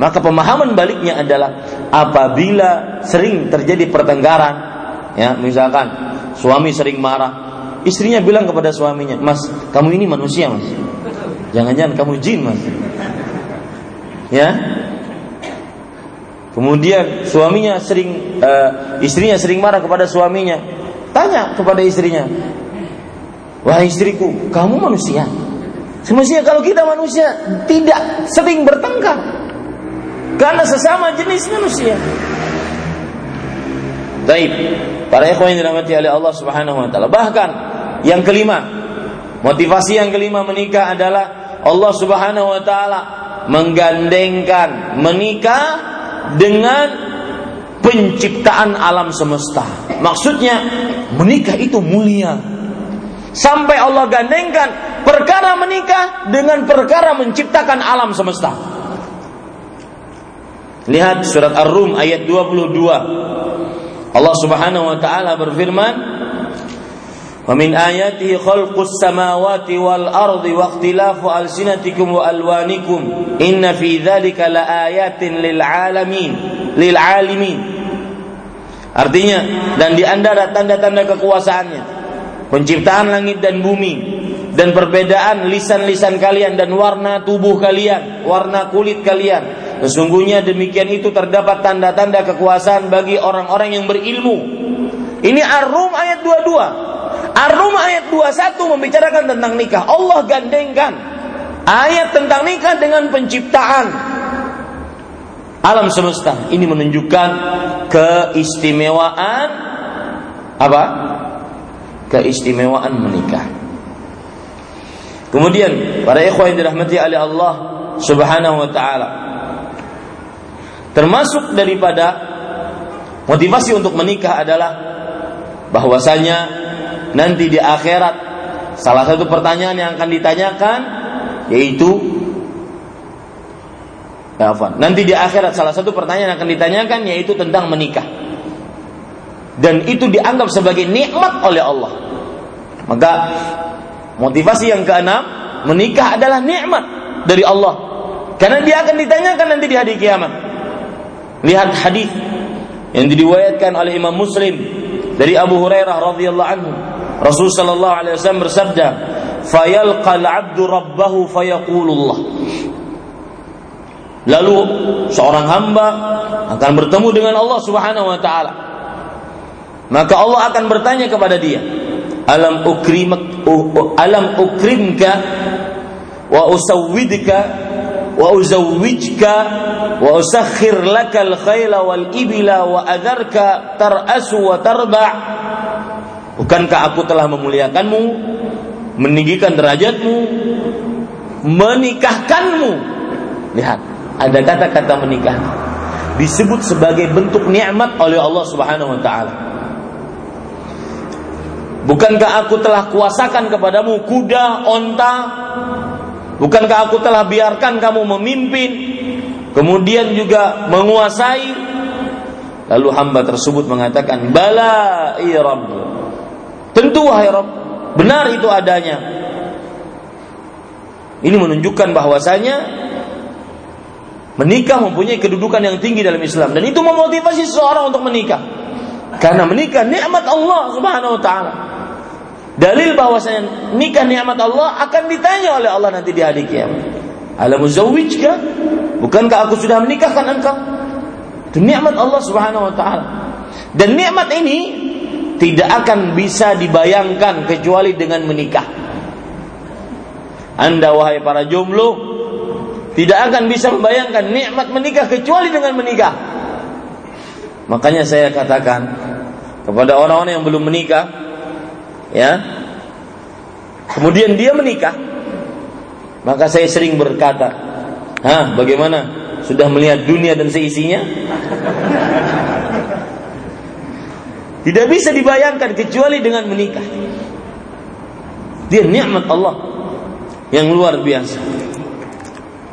maka pemahaman baliknya adalah apabila sering terjadi pertengkaran, ya misalkan suami sering marah. Istrinya bilang kepada suaminya, "Mas, kamu ini manusia, Mas. Jangan-jangan kamu jin, Mas." Ya. Kemudian suaminya sering uh, istrinya sering marah kepada suaminya. Tanya kepada istrinya, "Wahai istriku, kamu manusia?" Semestinya kalau kita manusia tidak sering bertengkar. Karena sesama jenis manusia. Baik, para ikhwan yang dirahmati oleh Allah Subhanahu wa taala. Bahkan yang kelima, motivasi yang kelima menikah adalah Allah Subhanahu wa taala menggandengkan menikah dengan penciptaan alam semesta. Maksudnya menikah itu mulia. Sampai Allah gandengkan perkara menikah dengan perkara menciptakan alam semesta. Lihat surat Ar-Rum ayat 22. Allah Subhanahu wa taala berfirman, "Wa min ayatihi khalqus samawati wal ardi wa ikhtilafu alsinatikum wa alwanikum inna fi dzalika laayatin lil alamin lil alimin." Artinya dan di antara tanda-tanda kekuasaannya penciptaan langit dan bumi dan perbedaan lisan-lisan kalian dan warna tubuh kalian, warna kulit kalian. Sesungguhnya demikian itu terdapat tanda-tanda kekuasaan bagi orang-orang yang berilmu. Ini Ar-Rum ayat 22. Ar-Rum ayat 21 membicarakan tentang nikah. Allah gandengkan ayat tentang nikah dengan penciptaan alam semesta. Ini menunjukkan keistimewaan apa? keistimewaan menikah. Kemudian para ikhwah yang dirahmati oleh Allah Subhanahu wa taala. Termasuk daripada motivasi untuk menikah adalah bahwasanya nanti di akhirat salah satu pertanyaan yang akan ditanyakan yaitu ya, nanti di akhirat salah satu pertanyaan yang akan ditanyakan yaitu tentang menikah dan itu dianggap sebagai nikmat oleh Allah. Maka motivasi yang keenam, menikah adalah nikmat dari Allah. Karena dia akan ditanyakan nanti di hari kiamat. Lihat hadis yang diriwayatkan oleh Imam Muslim dari Abu Hurairah radhiyallahu anhu. Rasul sallallahu alaihi wasallam bersabda, "Fayalqal 'abdu rabbahu fayaqulullah." Lalu seorang hamba akan bertemu dengan Allah Subhanahu wa taala. Maka Allah akan bertanya kepada dia, "Alam ukrimak alam ukrimka wa usawwidka wa uzawwijka wa usakhir lakal khayla wal ibila wa tar'asu wa tarba' Bukankah aku telah memuliakanmu, meninggikan derajatmu, menikahkanmu? Lihat, ada kata-kata menikah disebut sebagai bentuk nikmat oleh Allah Subhanahu wa taala. Bukankah aku telah kuasakan kepadamu kuda, onta? Bukankah aku telah biarkan kamu memimpin, kemudian juga menguasai? Lalu hamba tersebut mengatakan, "Bala, iya Rabb." Tentu wahai Rabb, benar itu adanya. Ini menunjukkan bahwasanya menikah mempunyai kedudukan yang tinggi dalam Islam dan itu memotivasi seseorang untuk menikah. Karena menikah nikmat Allah Subhanahu wa taala. Dalil bahwasanya nikah nikmat Allah akan ditanya oleh Allah nanti di hari kiamat. Bukankah aku sudah menikahkan engkau? Itu nikmat Allah Subhanahu wa taala. Dan nikmat ini tidak akan bisa dibayangkan kecuali dengan menikah. Anda wahai para jomblo tidak akan bisa membayangkan nikmat menikah kecuali dengan menikah. Makanya saya katakan kepada orang-orang yang belum menikah, ya. Kemudian dia menikah. Maka saya sering berkata Hah bagaimana? Sudah melihat dunia dan seisinya? Tidak bisa dibayangkan kecuali dengan menikah. Dia nikmat Allah yang luar biasa.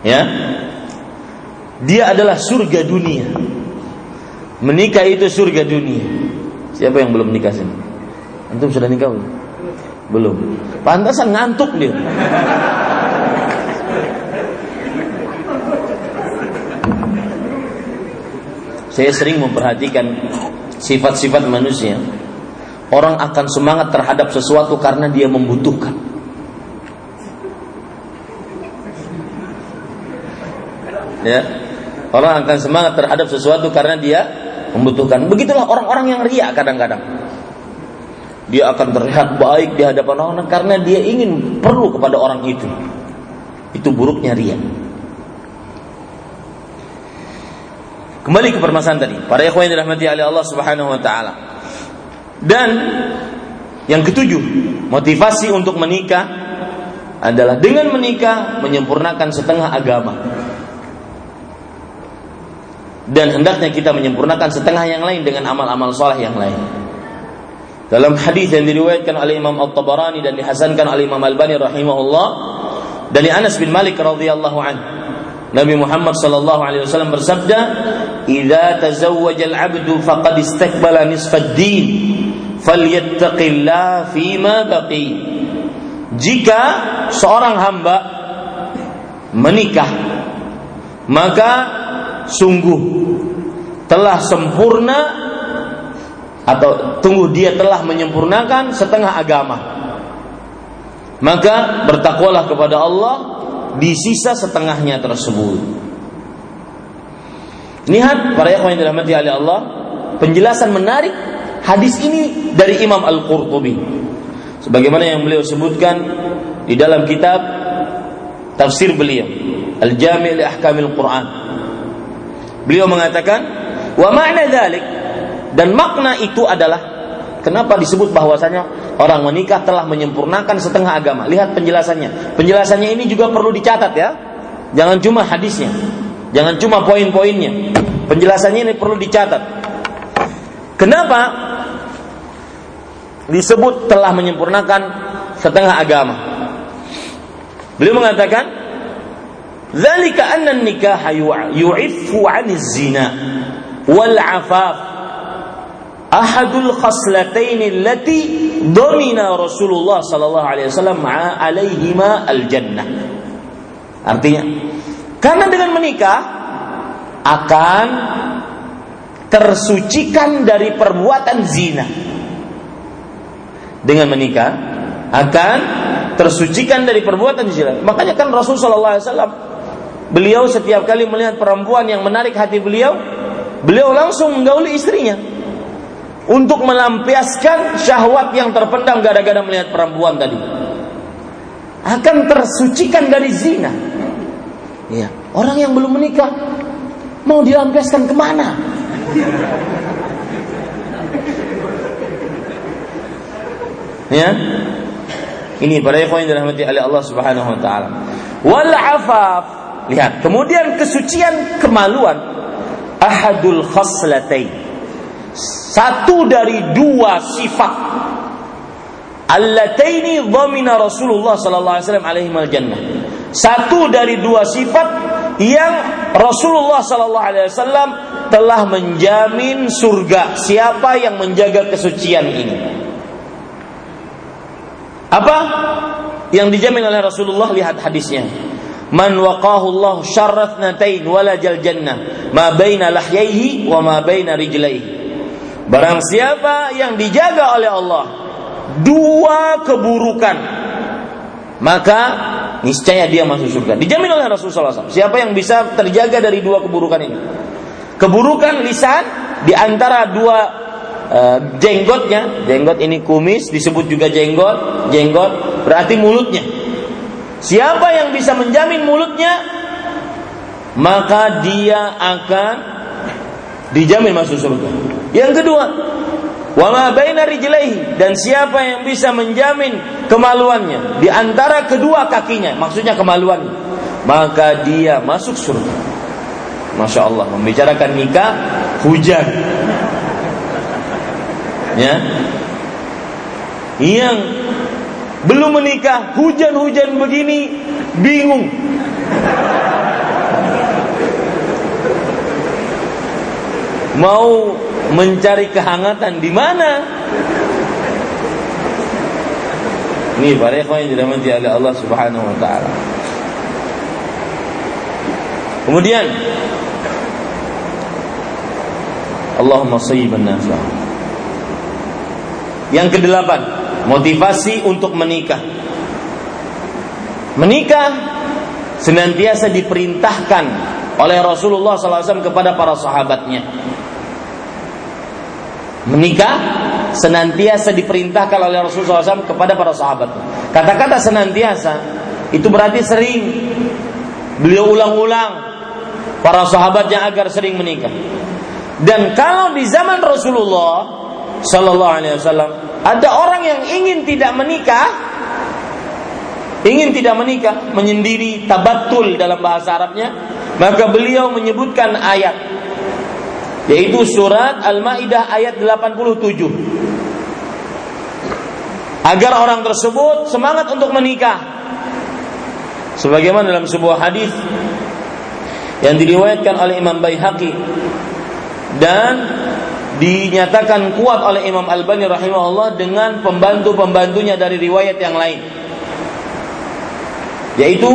Ya. Dia adalah surga dunia. Menikah itu surga dunia. Siapa yang belum menikah sini Antum sudah nikah belum? Belum. Pantasan ngantuk dia. Saya sering memperhatikan sifat-sifat manusia. Orang akan semangat terhadap sesuatu karena dia membutuhkan. Ya. Orang akan semangat terhadap sesuatu karena dia membutuhkan. Begitulah orang-orang yang ria kadang-kadang. Dia akan terlihat baik di hadapan orang karena dia ingin perlu kepada orang itu. Itu buruknya ria. Kembali ke permasalahan tadi. Para ikhwan yang dirahmati oleh Allah Subhanahu wa taala. Dan yang ketujuh, motivasi untuk menikah adalah dengan menikah menyempurnakan setengah agama. Dan hendaknya kita menyempurnakan setengah yang lain dengan amal-amal soleh yang lain. Dalam hadis yang diriwayatkan oleh Imam At-Tabarani dan dihasankan oleh Imam Al-Bani rahimahullah dari Anas bin Malik radhiyallahu anhu Nabi Muhammad sallallahu alaihi wasallam bersabda, "Idza tazawwaja al-'abdu faqad istakbala nisfa ad-din, falyattaqillah fima baqi." Jika seorang hamba menikah, maka sungguh telah sempurna atau tunggu dia telah menyempurnakan setengah agama. Maka bertakwalah kepada Allah di sisa setengahnya tersebut. Lihat para ikhwan yang dirahmati oleh Allah, penjelasan menarik hadis ini dari Imam Al-Qurtubi. Sebagaimana yang beliau sebutkan di dalam kitab tafsir beliau, Al-Jami' li Ahkamil Quran. Beliau mengatakan, "Wa ma'na dzalik" dan makna itu adalah Kenapa disebut bahwasanya orang menikah telah menyempurnakan setengah agama? Lihat penjelasannya. Penjelasannya ini juga perlu dicatat ya. Jangan cuma hadisnya. Jangan cuma poin-poinnya. Penjelasannya ini perlu dicatat. Kenapa disebut telah menyempurnakan setengah agama? Beliau mengatakan, "Dzalika anna an-nikah yu'iffu 'anil zina wal ahadul khaslatain allati domina Rasulullah sallallahu alaihi wasallam alaihima al jannah. Artinya, karena dengan menikah akan tersucikan dari perbuatan zina. Dengan menikah akan tersucikan dari perbuatan zina. Makanya kan Rasul sallallahu alaihi wasallam beliau setiap kali melihat perempuan yang menarik hati beliau, beliau langsung menggauli istrinya untuk melampiaskan syahwat yang terpendam gara-gara melihat perempuan tadi akan tersucikan dari zina. Ya. Orang yang belum menikah mau dilampiaskan ke mana? Ya. Ini para ikhwan yang dirahmati oleh Allah Subhanahu wa taala. Wal afaf. Lihat, kemudian kesucian kemaluan ahadul khaslatain satu dari dua sifat allataini dhamina Rasulullah sallallahu alaihi wasallam alaihi. Satu dari dua sifat yang Rasulullah sallallahu alaihi wasallam telah menjamin surga. Siapa yang menjaga kesucian ini? Apa yang dijamin oleh Rasulullah? Lihat hadisnya. Man waqahu Allah syarrat natain walajal jannah ma baina lahyaihi wa ma baina rijlaihi Barang siapa yang dijaga oleh Allah dua keburukan maka niscaya dia masuk surga. Dijamin oleh Rasulullah SAW. Siapa yang bisa terjaga dari dua keburukan ini? Keburukan lisan di antara dua uh, jenggotnya, jenggot ini kumis disebut juga jenggot, jenggot berarti mulutnya. Siapa yang bisa menjamin mulutnya, maka dia akan dijamin masuk surga. Yang kedua, wama baina rijlaihi dan siapa yang bisa menjamin kemaluannya di antara kedua kakinya, maksudnya kemaluan, maka dia masuk surga. Masya Allah, membicarakan nikah hujan. Ya, yang belum menikah hujan-hujan begini bingung mau mencari kehangatan di mana? Ini para ikhwan yang dirahmati oleh Allah Subhanahu wa taala. Kemudian Allahumma sayyiban nafi'an. Yang kedelapan, motivasi untuk menikah. Menikah senantiasa diperintahkan oleh Rasulullah SAW kepada para sahabatnya. Menikah senantiasa diperintahkan oleh Rasulullah SAW kepada para sahabatnya. Kata-kata senantiasa itu berarti sering. Beliau ulang-ulang para sahabatnya agar sering menikah. Dan kalau di zaman Rasulullah Sallallahu Alaihi Wasallam ada orang yang ingin tidak menikah, ingin tidak menikah, menyendiri tabatul dalam bahasa Arabnya, maka beliau menyebutkan ayat yaitu surat Al-Maidah ayat 87 agar orang tersebut semangat untuk menikah sebagaimana dalam sebuah hadis yang diriwayatkan oleh Imam Baihaqi dan dinyatakan kuat oleh Imam Albani rahimahullah dengan pembantu-pembantunya dari riwayat yang lain. Yaitu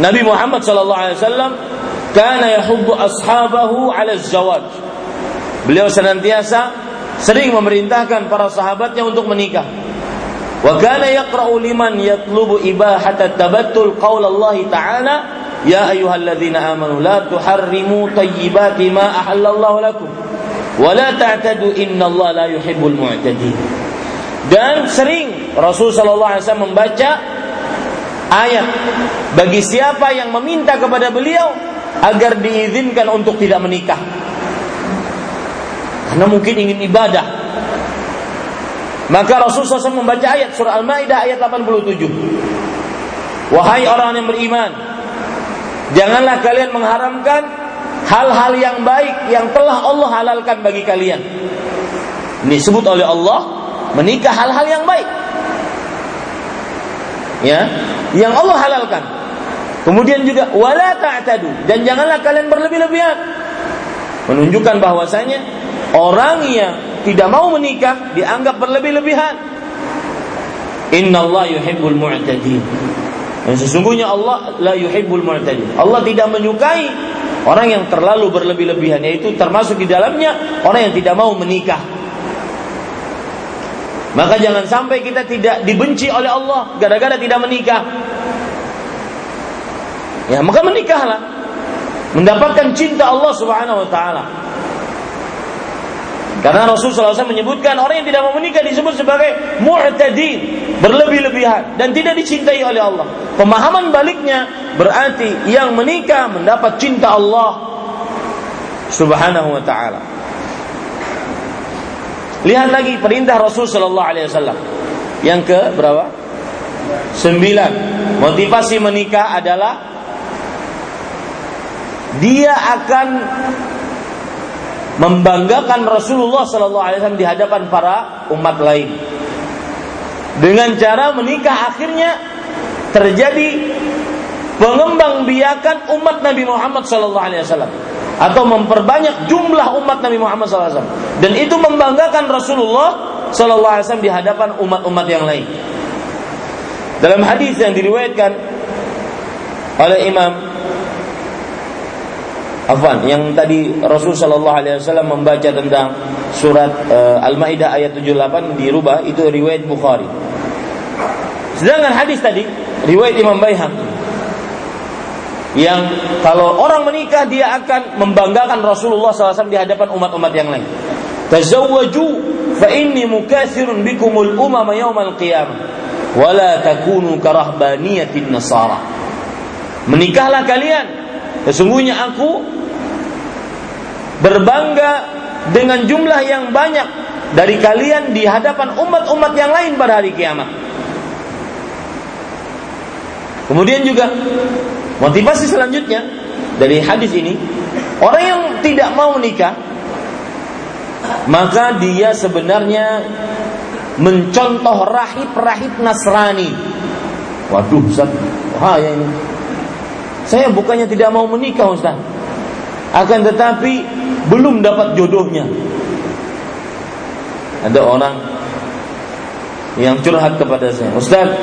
Nabi Muhammad sallallahu alaihi wasallam kana yahuddu ashabahu 'ala zawaj. Beliau senantiasa sering memerintahkan para sahabatnya untuk menikah. Wa kana yaqra'u liman yatlubu ibahata tabattul qaul Allah Ta'ala Ya ayyuhalladzina amanu la tuharrimu tayyibati ma ahallallahu lakum wa la ta'tadu innallaha la yuhibbul mu'tadin. Dan sering Rasul sallallahu alaihi wasallam membaca ayat bagi siapa yang meminta kepada beliau agar diizinkan untuk tidak menikah. Karena mungkin ingin ibadah. Maka Rasul SAW membaca ayat surah Al-Maidah ayat 87. Wahai orang yang beriman, Janganlah kalian mengharamkan hal-hal yang baik yang telah Allah halalkan bagi kalian. Ini disebut oleh Allah menikah hal-hal yang baik. Ya, yang Allah halalkan. Kemudian juga wala ta'tadu dan janganlah kalian berlebih-lebihan. Menunjukkan bahwasanya orang yang tidak mau menikah dianggap berlebih-lebihan. Inna Allah yuhibbul mu'tadin. Dan sesungguhnya Allah la yuhibbul mu'tadin. Allah tidak menyukai orang yang terlalu berlebih-lebihan yaitu termasuk di dalamnya orang yang tidak mau menikah. Maka jangan sampai kita tidak dibenci oleh Allah gara-gara tidak menikah. Ya, maka menikahlah. Mendapatkan cinta Allah Subhanahu wa taala. Karena Rasulullah SAW menyebutkan orang yang tidak mau menikah disebut sebagai mu'tadin, berlebih-lebihan dan tidak dicintai oleh Allah. Pemahaman baliknya berarti yang menikah mendapat cinta Allah Subhanahu wa taala. Lihat lagi perintah Rasul sallallahu alaihi wasallam. Yang ke berapa? Sembilan. Motivasi menikah adalah dia akan membanggakan Rasulullah Sallallahu Alaihi Wasallam di hadapan para umat lain. Dengan cara menikah akhirnya terjadi pengembang biakan umat Nabi Muhammad Sallallahu Alaihi Wasallam atau memperbanyak jumlah umat Nabi Muhammad SAW dan itu membanggakan Rasulullah Wasallam di hadapan umat-umat yang lain. Dalam hadis yang diriwayatkan oleh Imam Afwan, yang tadi Rasul Shallallahu Alaihi Wasallam membaca tentang surat uh, Al-Maidah ayat 78 dirubah itu riwayat Bukhari. Sedangkan hadis tadi riwayat Imam Baihaqi yang kalau orang menikah dia akan membanggakan Rasulullah SAW di hadapan umat-umat yang lain. Tazawwaju fa inni mukathirun bikumul umama yaumal qiyamah wala takunu karahbaniyatin nasara. Menikahlah kalian Sesungguhnya aku berbangga dengan jumlah yang banyak dari kalian di hadapan umat-umat yang lain pada hari kiamat. Kemudian juga motivasi selanjutnya dari hadis ini, orang yang tidak mau menikah maka dia sebenarnya mencontoh rahib-rahib Nasrani. Waduh, Ustaz, bahaya ini. Saya bukannya tidak mau menikah Ustaz. Akan tetapi belum dapat jodohnya. Ada orang yang curhat kepada saya, Ustaz,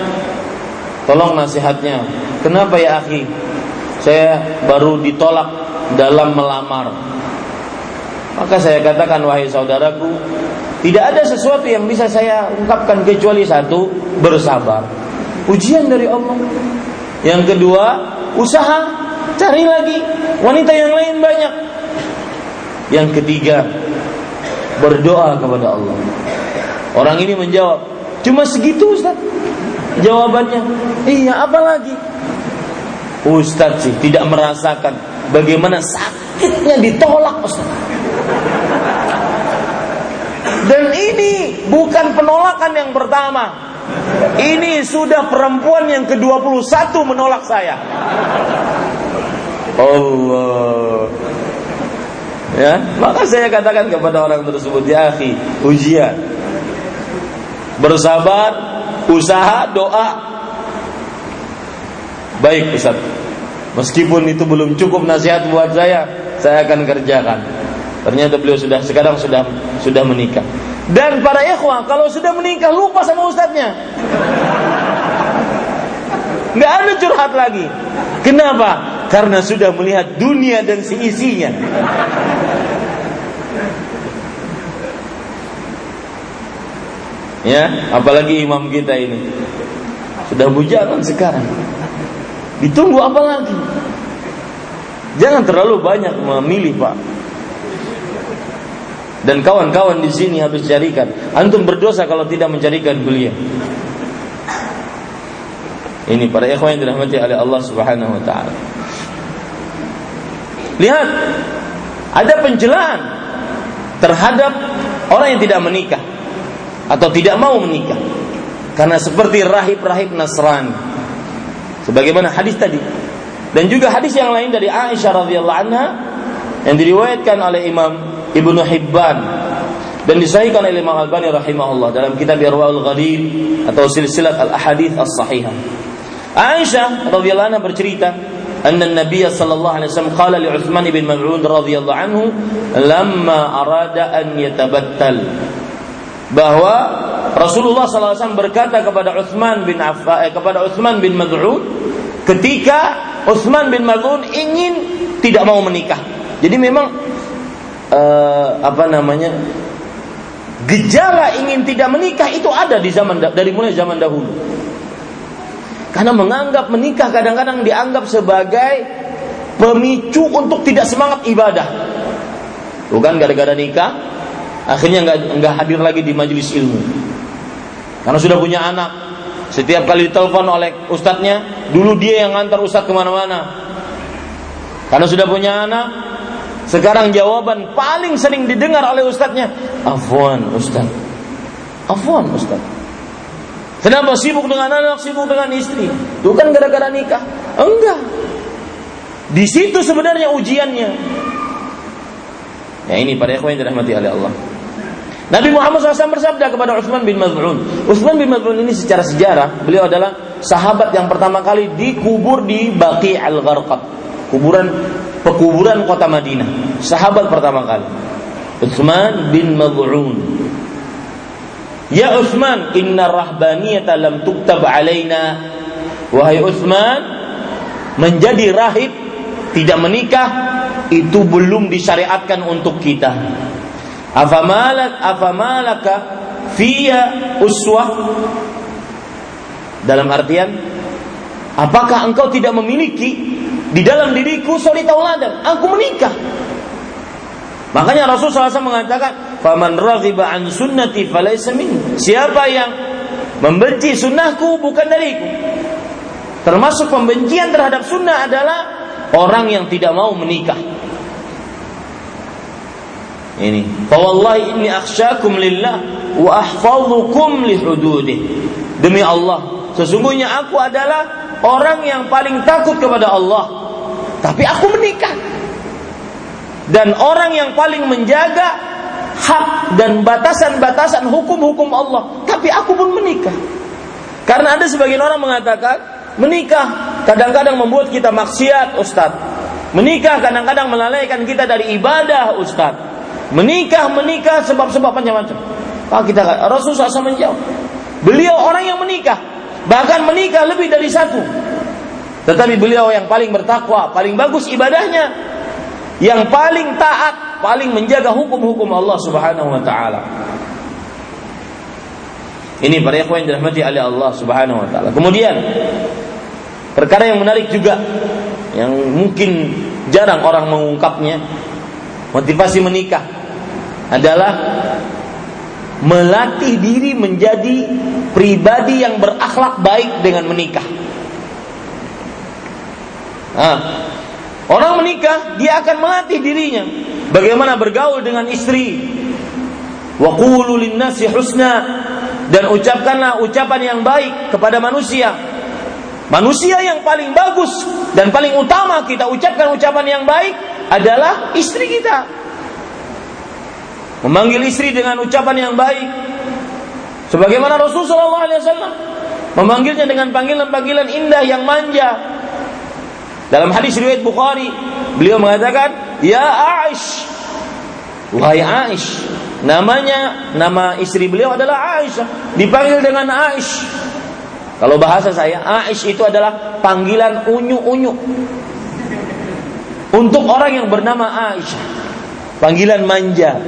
tolong nasihatnya. Kenapa ya akhi? Saya baru ditolak dalam melamar. Maka saya katakan wahai saudaraku, tidak ada sesuatu yang bisa saya ungkapkan kecuali satu, bersabar. Ujian dari Allah. Yang kedua, usaha, cari lagi. Wanita yang lain banyak. Yang ketiga, berdoa kepada Allah. Orang ini menjawab, cuma segitu Ustaz. Jawabannya, iya apa lagi? Ustaz sih tidak merasakan bagaimana sakitnya ditolak Ustaz. Dan ini bukan penolakan yang pertama. Ini sudah perempuan yang ke-21 menolak saya. Allah. Ya, maka saya katakan kepada orang tersebut, ya akhi, ujian. Bersabar, usaha, doa. Baik Ustaz. Meskipun itu belum cukup nasihat buat saya, saya akan kerjakan. Ternyata beliau sudah sekarang sudah sudah menikah. Dan para ikhwah kalau sudah menikah lupa sama ustadznya. Nggak ada curhat lagi. Kenapa? Karena sudah melihat dunia dan seisinya. Ya, apalagi imam kita ini sudah bujangan sekarang. Ditunggu apa lagi? Jangan terlalu banyak memilih, Pak. Dan kawan-kawan di sini harus carikan. Antum berdosa kalau tidak mencarikan beliau. Ini para ikhwan yang dirahmati oleh Allah Subhanahu wa taala. Lihat, ada penjelaan terhadap orang yang tidak menikah atau tidak mau menikah. Karena seperti rahib-rahib Nasrani. Sebagaimana hadis tadi. Dan juga hadis yang lain dari Aisyah radhiyallahu anha yang diriwayatkan oleh Imam Ibnu Hibban dan disahihkan oleh Imam Al-Albani rahimahullah dalam kitab Irwaul Ghadib atau silsilah al ahadith as sahihah. Aisyah radhiyallahu anha bercerita, "Anna Nabi sallallahu alaihi wasallam qala li Utsman bin Mas'ud radhiyallahu anhu lamma arada an yatabattal." Bahwa Rasulullah sallallahu alaihi wasallam berkata kepada Utsman bin Affa, eh, kepada Utsman bin Mas'ud ketika Utsman bin Mas'ud ingin tidak mau menikah. Jadi memang uh, apa namanya gejala ingin tidak menikah itu ada di zaman dari mulai zaman dahulu. Karena menganggap menikah kadang-kadang dianggap sebagai pemicu untuk tidak semangat ibadah. Bukan gara-gara nikah, akhirnya nggak nggak hadir lagi di majelis ilmu. Karena sudah punya anak, setiap kali ditelepon oleh ustadznya, dulu dia yang ngantar ustadz ke mana-mana. Karena sudah punya anak, sekarang jawaban paling sering didengar oleh ustadznya, Afwan ustadz. Afwan ustadz. Kenapa sibuk dengan anak, sibuk dengan istri? Bukan gara-gara nikah. Enggak. Di situ sebenarnya ujiannya. Ya ini pada ikhwan yang dirahmati oleh Allah. Nabi Muhammad SAW bersabda kepada Utsman bin Maz'un. Utsman bin Maz'un ini secara sejarah, beliau adalah sahabat yang pertama kali dikubur di Baqi al-Gharqad. Kuburan pekuburan kota Madinah. Sahabat pertama kali. Utsman bin Mad'un. Ya Utsman, inna rahbaniyata lam tuktab alaina. Wahai Utsman, menjadi rahib tidak menikah itu belum disyariatkan untuk kita. Afamalak afamalaka fiya uswah dalam artian apakah engkau tidak memiliki di dalam diriku suri tauladan. Aku menikah. Makanya Rasul SAW mengatakan, "Faman raghiba an sunnati falaysa min." Siapa yang membenci sunnahku bukan dariku. Termasuk pembencian terhadap sunnah adalah orang yang tidak mau menikah. Ini, "Fawallahi inni akhsyakum lillah wa ahfazukum li hududih." Demi Allah, sesungguhnya aku adalah orang yang paling takut kepada Allah. Tapi aku menikah. Dan orang yang paling menjaga hak dan batasan-batasan hukum-hukum Allah. Tapi aku pun menikah. Karena ada sebagian orang mengatakan menikah kadang-kadang membuat kita maksiat, Ustaz. Menikah kadang-kadang melalaikan kita dari ibadah, Ustaz. Menikah, menikah sebab-sebab macam-macam. Pak kita Rasulullah SAW menjawab. Beliau orang yang menikah, Bahkan menikah lebih dari satu. Tetapi beliau yang paling bertakwa, paling bagus ibadahnya, yang paling taat paling menjaga hukum-hukum Allah Subhanahu wa taala. Ini para ikhwan yang dirahmati oleh Allah Subhanahu wa taala. Kemudian perkara yang menarik juga yang mungkin jarang orang mengungkapnya motivasi menikah adalah melatih diri menjadi pribadi yang berakhlak baik dengan menikah. Nah, orang menikah dia akan melatih dirinya bagaimana bergaul dengan istri. Wa nasi husna dan ucapkanlah ucapan yang baik kepada manusia. Manusia yang paling bagus dan paling utama kita ucapkan ucapan yang baik adalah istri kita. Memanggil istri dengan ucapan yang baik. Sebagaimana Rasulullah SAW memanggilnya dengan panggilan-panggilan indah yang manja. Dalam hadis riwayat Bukhari, beliau mengatakan, "Ya Aish, wahai Aish." Namanya, nama istri beliau adalah Aisyah. Dipanggil dengan Aish. Kalau bahasa saya, Aish itu adalah panggilan unyu-unyu. Untuk orang yang bernama Aisyah. Panggilan manja.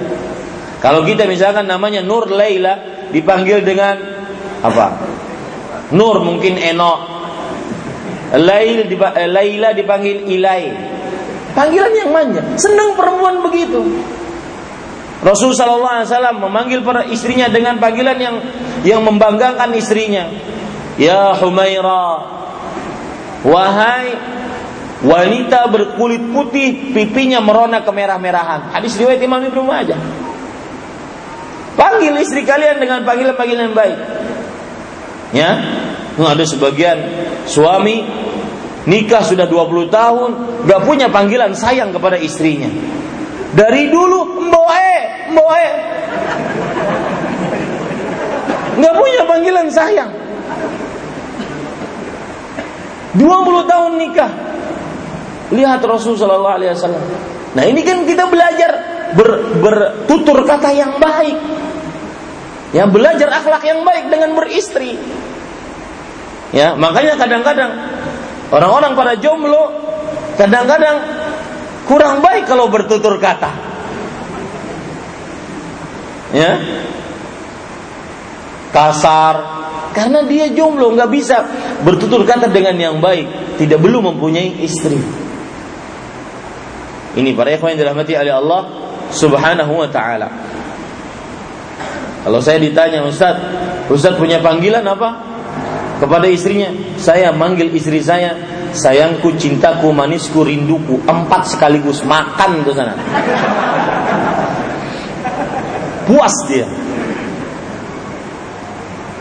Kalau kita misalkan namanya Nur Laila, dipanggil dengan apa? Nur mungkin Eno. Lail eh, Laila dipanggil Ilai. Panggilan yang manja. Senang perempuan begitu. Rasul Shallallahu Alaihi memanggil para istrinya dengan panggilan yang yang membanggakan istrinya. Ya Humaira, wahai wanita berkulit putih, pipinya merona kemerah-merahan. Hadis riwayat Imam Ibnu Majah. Panggil istri kalian dengan panggilan-panggilan baik. Ya, ada sebagian suami nikah sudah 20 tahun, gak punya panggilan sayang kepada istrinya. Dari dulu mboe, mboe. Gak punya panggilan sayang. 20 tahun nikah. Lihat Rasul Shallallahu Alaihi Wasallam. Nah ini kan kita belajar ber, bertutur kata yang baik. Ya belajar akhlak yang baik dengan beristri. Ya makanya kadang-kadang orang-orang pada jomblo kadang-kadang kurang baik kalau bertutur kata. Ya kasar, karena dia jomblo, nggak bisa bertutur kata dengan yang baik, tidak belum mempunyai istri. Ini para ikhwan yang dirahmati oleh Allah Subhanahu wa taala. Kalau saya ditanya, Ustaz, Ustaz punya panggilan apa? Kepada istrinya, saya manggil istri saya, sayangku, cintaku, manisku, rinduku, empat sekaligus makan ke sana. Puas dia.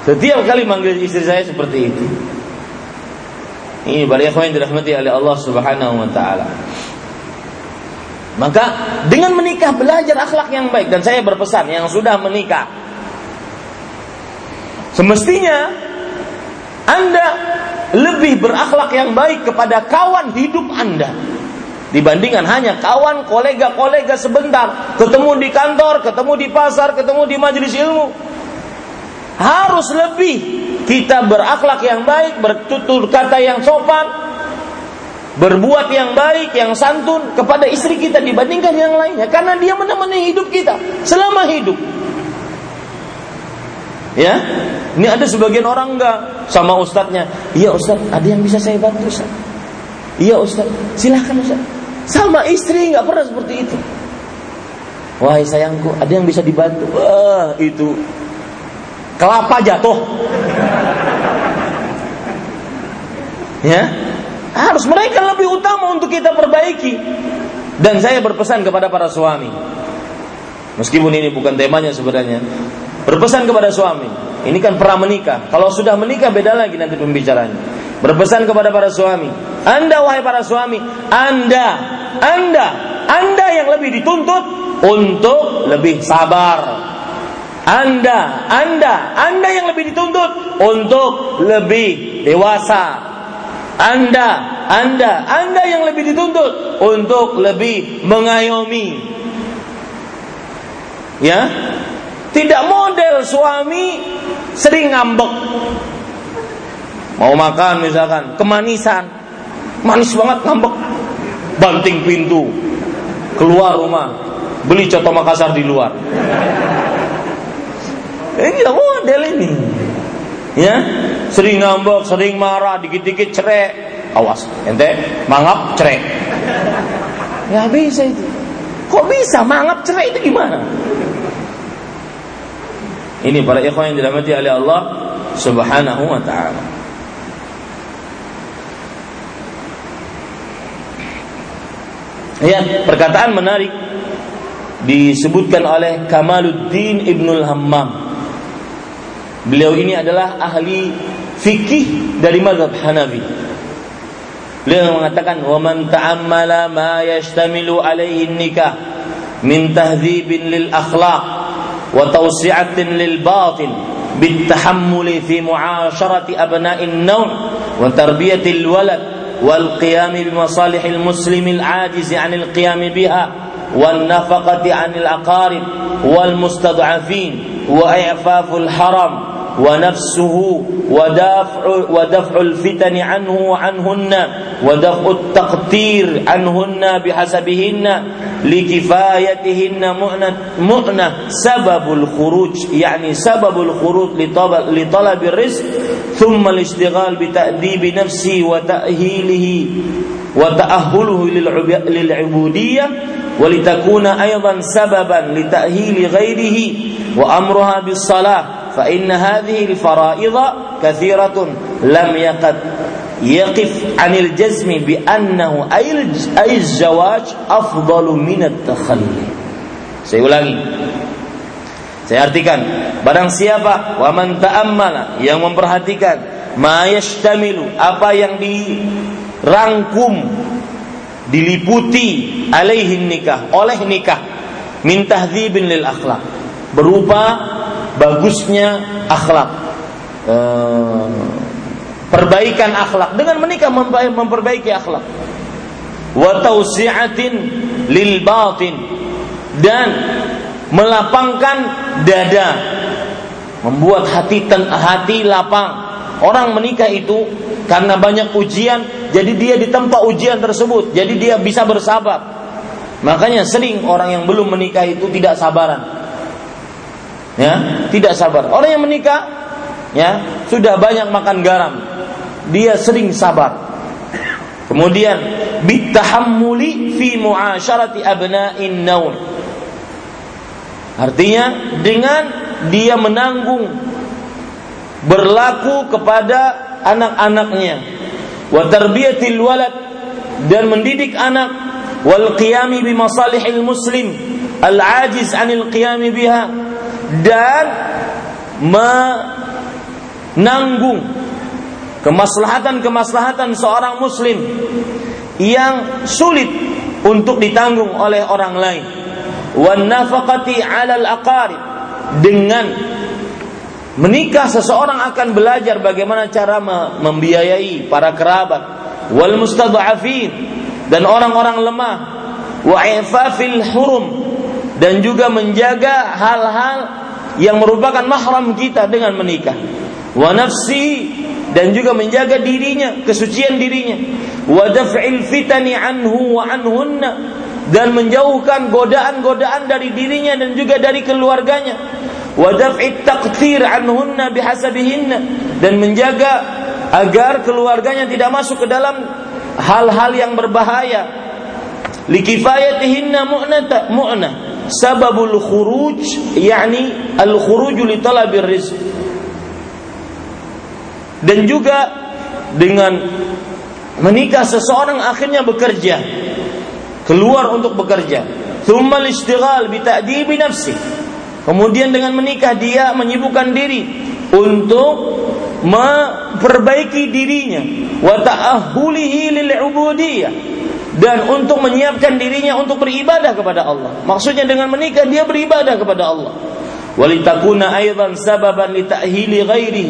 Setiap kali manggil istri saya seperti itu. Ini para ikhwan yang dirahmati oleh Allah Subhanahu wa taala. Maka dengan menikah belajar akhlak yang baik dan saya berpesan yang sudah menikah semestinya Anda lebih berakhlak yang baik kepada kawan hidup Anda dibandingkan hanya kawan kolega-kolega sebentar ketemu di kantor, ketemu di pasar, ketemu di majelis ilmu harus lebih kita berakhlak yang baik, bertutur kata yang sopan, berbuat yang baik, yang santun kepada istri kita dibandingkan yang lainnya karena dia menemani hidup kita selama hidup. Ya, ini ada sebagian orang enggak sama ustadznya. Iya ustad, ada yang bisa saya bantu ustad. Iya ustad, silahkan ustad. Sama istri nggak pernah seperti itu. Wahai sayangku, ada yang bisa dibantu. Wah, itu kelapa jatuh. Ya, harus mereka lebih utama untuk kita perbaiki. Dan saya berpesan kepada para suami. Meskipun ini bukan temanya sebenarnya. Berpesan kepada suami. Ini kan pernah menikah. Kalau sudah menikah beda lagi nanti pembicaranya. Berpesan kepada para suami. Anda wahai para suami, Anda, Anda, Anda yang lebih dituntut untuk lebih sabar, anda, Anda, Anda yang lebih dituntut untuk lebih dewasa. Anda, Anda, Anda yang lebih dituntut untuk lebih mengayomi. Ya, tidak model suami sering ngambek. Mau makan misalkan, kemanisan, manis banget ngambek, banting pintu, keluar rumah, beli coto Makassar di luar. Ini model ini. Ya, sering ngambek, sering marah, dikit-dikit cerai. Awas, ente mangap cerai. Ya bisa itu. Kok bisa mangap cerai itu gimana? Ini para ikhwan yang dirahmati oleh Allah Subhanahu wa taala. Ya, perkataan menarik disebutkan oleh Kamaluddin Ibnul Hammam. Beliau ini adalah ahli fikih dari mazhab Hanafi. Beliau mengatakan, "Wa man ta'ammala ma yashtamilu alaihi nikah min tahdhibin lil akhlaq وتوسعة للباطل بالتحمل في معاشرة أبناء النوم وتربية الولد والقيام بمصالح المسلم العاجز عن القيام بها والنفقة عن الأقارب والمستضعفين وإعفاف الحرم ونفسه ودفع ودفع الفتن عنه وعنهن ودفع التقتير عنهن بحسبهن لكفايتهن مؤنة, مؤنة سبب الخروج يعني سبب الخروج لطلب الرزق ثم الاشتغال بتأديب نفسه وتأهيله وتأهله للعبودية ولتكون أيضا سببا لتأهيل غيره وأمرها بالصلاة. فإن هذه الفرائض كثيرة لم يقد يقف عن الجزم بأنه أي الزواج أفضل من التخلي Saya ulangi Saya artikan Barang siapa Waman ta'ammala Yang memperhatikan Ma yashtamilu Apa yang dirangkum Diliputi Alaihin nikah Oleh nikah Min tahdhibin lil akhlak Berupa Bagusnya akhlak. Uh, perbaikan akhlak. Dengan menikah memperbaiki akhlak. Wa tausi'atin lil batin. Dan melapangkan dada. Membuat hati ten, hati lapang. Orang menikah itu karena banyak ujian jadi dia ditempa ujian tersebut. Jadi dia bisa bersabar. Makanya sering orang yang belum menikah itu tidak sabaran ya? Tidak sabar. Orang yang menikah ya sudah banyak makan garam. Dia sering sabar. Kemudian bitahammuli fi muasyarati abna'in naum. Artinya dengan dia menanggung berlaku kepada anak-anaknya. Wa tarbiyatil walad dan mendidik anak. Wal qiyami bi masalihil muslim al ajiz anil qiyami biha dan menanggung kemaslahatan-kemaslahatan seorang muslim yang sulit untuk ditanggung oleh orang lain. Wan nafaqati 'alal aqarib. Dengan menikah seseorang akan belajar bagaimana cara membiayai para kerabat. Wal mustadhafin dan orang-orang lemah. Wa ifafil hurum dan juga menjaga hal-hal yang merupakan mahram kita dengan menikah wa nafsi dan juga menjaga dirinya, kesucian dirinya. Wa daf'il fitani anhu wa anhunna dan menjauhkan godaan-godaan dari dirinya dan juga dari keluarganya. Wa daf'it taqtir anhunna bihasabihinna dan menjaga agar keluarganya tidak masuk ke dalam hal-hal yang berbahaya. Likifayatihinna mu'nata mu'na sababul khuruj yakni al khuruj li talabir rizq. Dan juga dengan menikah seseorang akhirnya bekerja. Keluar untuk bekerja. Thumma istighal bi ta'dibi nafsi. Kemudian dengan menikah dia menyibukkan diri untuk memperbaiki dirinya. Wa ta'ahulihi lil ubudiyah dan untuk menyiapkan dirinya untuk beribadah kepada Allah. Maksudnya dengan menikah dia beribadah kepada Allah. Walitakuna aidan sababan li ta'hili ghairi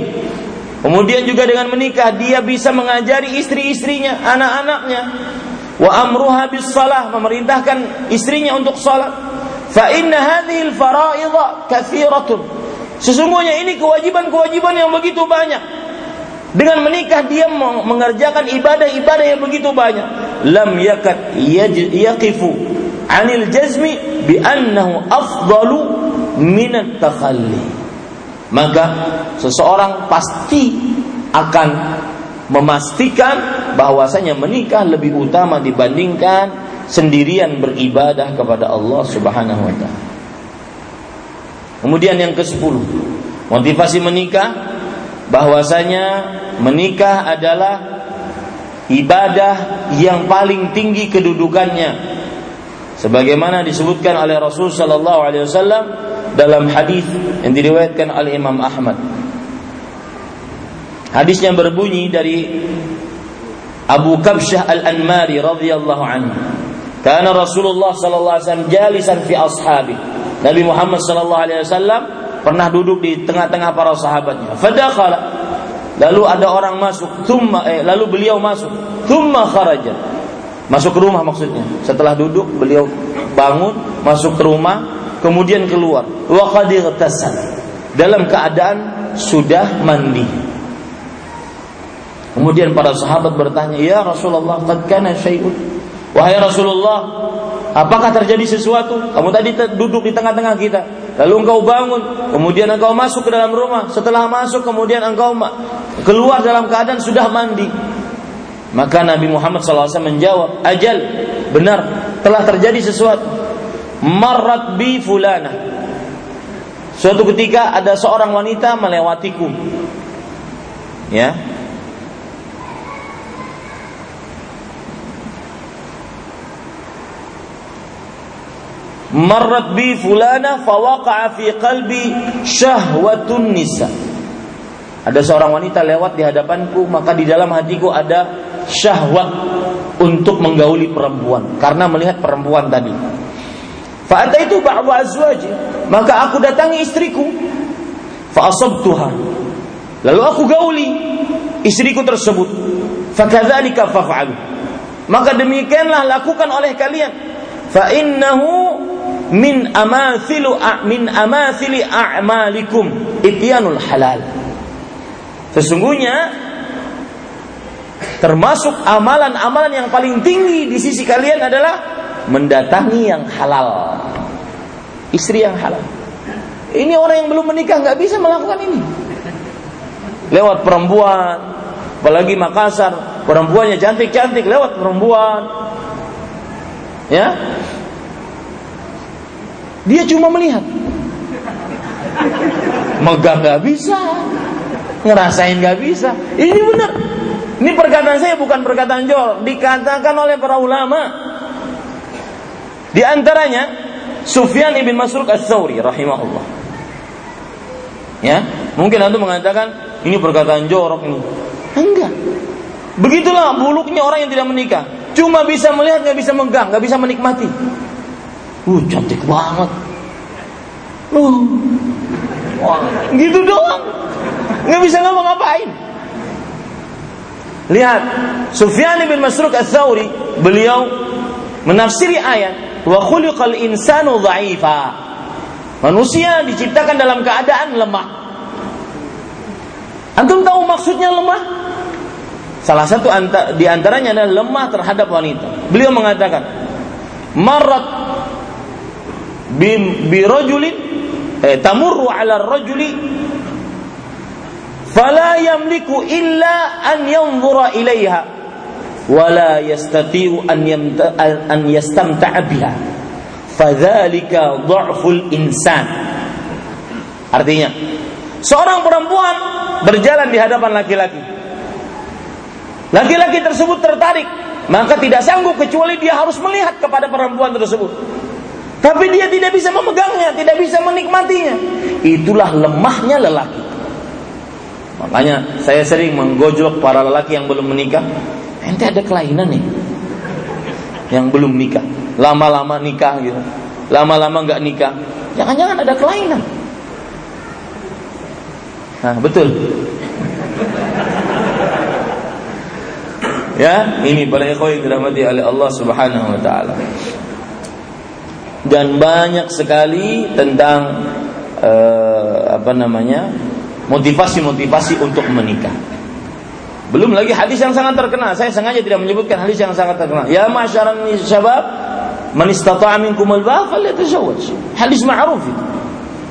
Kemudian juga dengan menikah dia bisa mengajari istri-istrinya, anak-anaknya. Wa amruha bis salah memerintahkan istrinya untuk salat. Fa inna al kathiratun. Sesungguhnya ini kewajiban-kewajiban yang begitu banyak. Dengan menikah dia mengerjakan ibadah-ibadah yang begitu banyak. Lam yakat yaqifu anil jazmi bi annahu afdalu min at-takhalli. Maka seseorang pasti akan memastikan bahwasanya menikah lebih utama dibandingkan sendirian beribadah kepada Allah Subhanahu wa taala. Kemudian yang ke-10, motivasi menikah bahwasanya menikah adalah ibadah yang paling tinggi kedudukannya sebagaimana disebutkan oleh Rasul sallallahu alaihi wasallam dalam hadis yang diriwayatkan oleh Imam Ahmad. Hadisnya berbunyi dari Abu Kabsyah Al-Anmari radhiyallahu anhu. Karena Rasulullah sallallahu alaihi wasallam jalisan fi ashabi. Nabi Muhammad sallallahu alaihi wasallam pernah duduk di tengah-tengah para sahabatnya. Fadakhala lalu ada orang masuk, thumma eh, lalu beliau masuk, thumma kharaja Masuk ke rumah maksudnya. Setelah duduk beliau bangun, masuk ke rumah, kemudian keluar. Wa Dalam keadaan sudah mandi. Kemudian para sahabat bertanya, "Ya Rasulullah, qad kana syai'un?" Wahai Rasulullah, apakah terjadi sesuatu? Kamu tadi duduk di tengah-tengah kita, lalu engkau bangun, kemudian engkau masuk ke dalam rumah. Setelah masuk, kemudian engkau keluar dalam keadaan sudah mandi. Maka Nabi Muhammad SAW menjawab, ajal, benar, telah terjadi sesuatu. Marat bi fulana. Suatu ketika ada seorang wanita melewatiku. Ya. Marat bi fulana fawaqa'a fi qalbi syahwatun nisa. Ada seorang wanita lewat di hadapanku, maka di dalam hatiku ada syahwat untuk menggauli perempuan karena melihat perempuan tadi. Fa'ata itu ba'du azwaji, maka aku datangi istriku. Fa'asabtuha. Lalu aku gauli istriku tersebut. Fakadzalika faf'alu. Maka demikianlah lakukan oleh kalian. Fa innahu min amathilu min amathili a'malikum ityanul halal. Sesungguhnya termasuk amalan-amalan yang paling tinggi di sisi kalian adalah mendatangi yang halal. Istri yang halal. Ini orang yang belum menikah nggak bisa melakukan ini. Lewat perempuan, apalagi Makassar, perempuannya cantik-cantik lewat perempuan. Ya. Dia cuma melihat. Megang nggak bisa, ngerasain nggak bisa. Ini benar. Ini perkataan saya bukan perkataan jorok, dikatakan oleh para ulama. Di antaranya Sufyan ibn Masruk Ats-Tsauri rahimahullah. Ya, mungkin Anda mengatakan ini perkataan jorok ini. Enggak. Begitulah buluknya orang yang tidak menikah. Cuma bisa melihat, nggak bisa megang, nggak bisa menikmati. Uh, cantik banget. Uh, wah, gitu doang. Nggak bisa ngapa-ngapain. Lihat, Sufyan bin Masruk Ats-Tsauri, beliau menafsiri ayat wa khuliqal insanu dha'ifa. Manusia diciptakan dalam keadaan lemah. Antum tahu maksudnya lemah? Salah satu di antaranya adalah lemah terhadap wanita. Beliau mengatakan, "Marrat bi rajulin eh, tamurru 'ala rajuli fala yamliku illa an yanzura ilaiha wala yastati'u an an yastamta'a biha. Fadzalika dha'ful insan. Artinya seorang perempuan berjalan di hadapan laki-laki. Laki-laki tersebut tertarik maka tidak sanggup kecuali dia harus melihat kepada perempuan tersebut tapi dia tidak bisa memegangnya tidak bisa menikmatinya itulah lemahnya lelaki Makanya saya sering menggojlok para lelaki yang belum menikah. Ente ada kelainan nih. Yang belum nikah. Lama-lama nikah gitu. Lama-lama nggak nikah. Jangan-jangan ada kelainan. Nah, betul. ya, ini para ikhwan dirahmati oleh Allah Subhanahu wa taala. Dan banyak sekali tentang uh, apa namanya? motivasi-motivasi untuk menikah. Belum lagi hadis yang sangat terkenal. Saya sengaja tidak menyebutkan hadis yang sangat terkenal. Ya masyaran syabab, Man istata'a minkum al-ba'a. Hadis ma'ruf itu.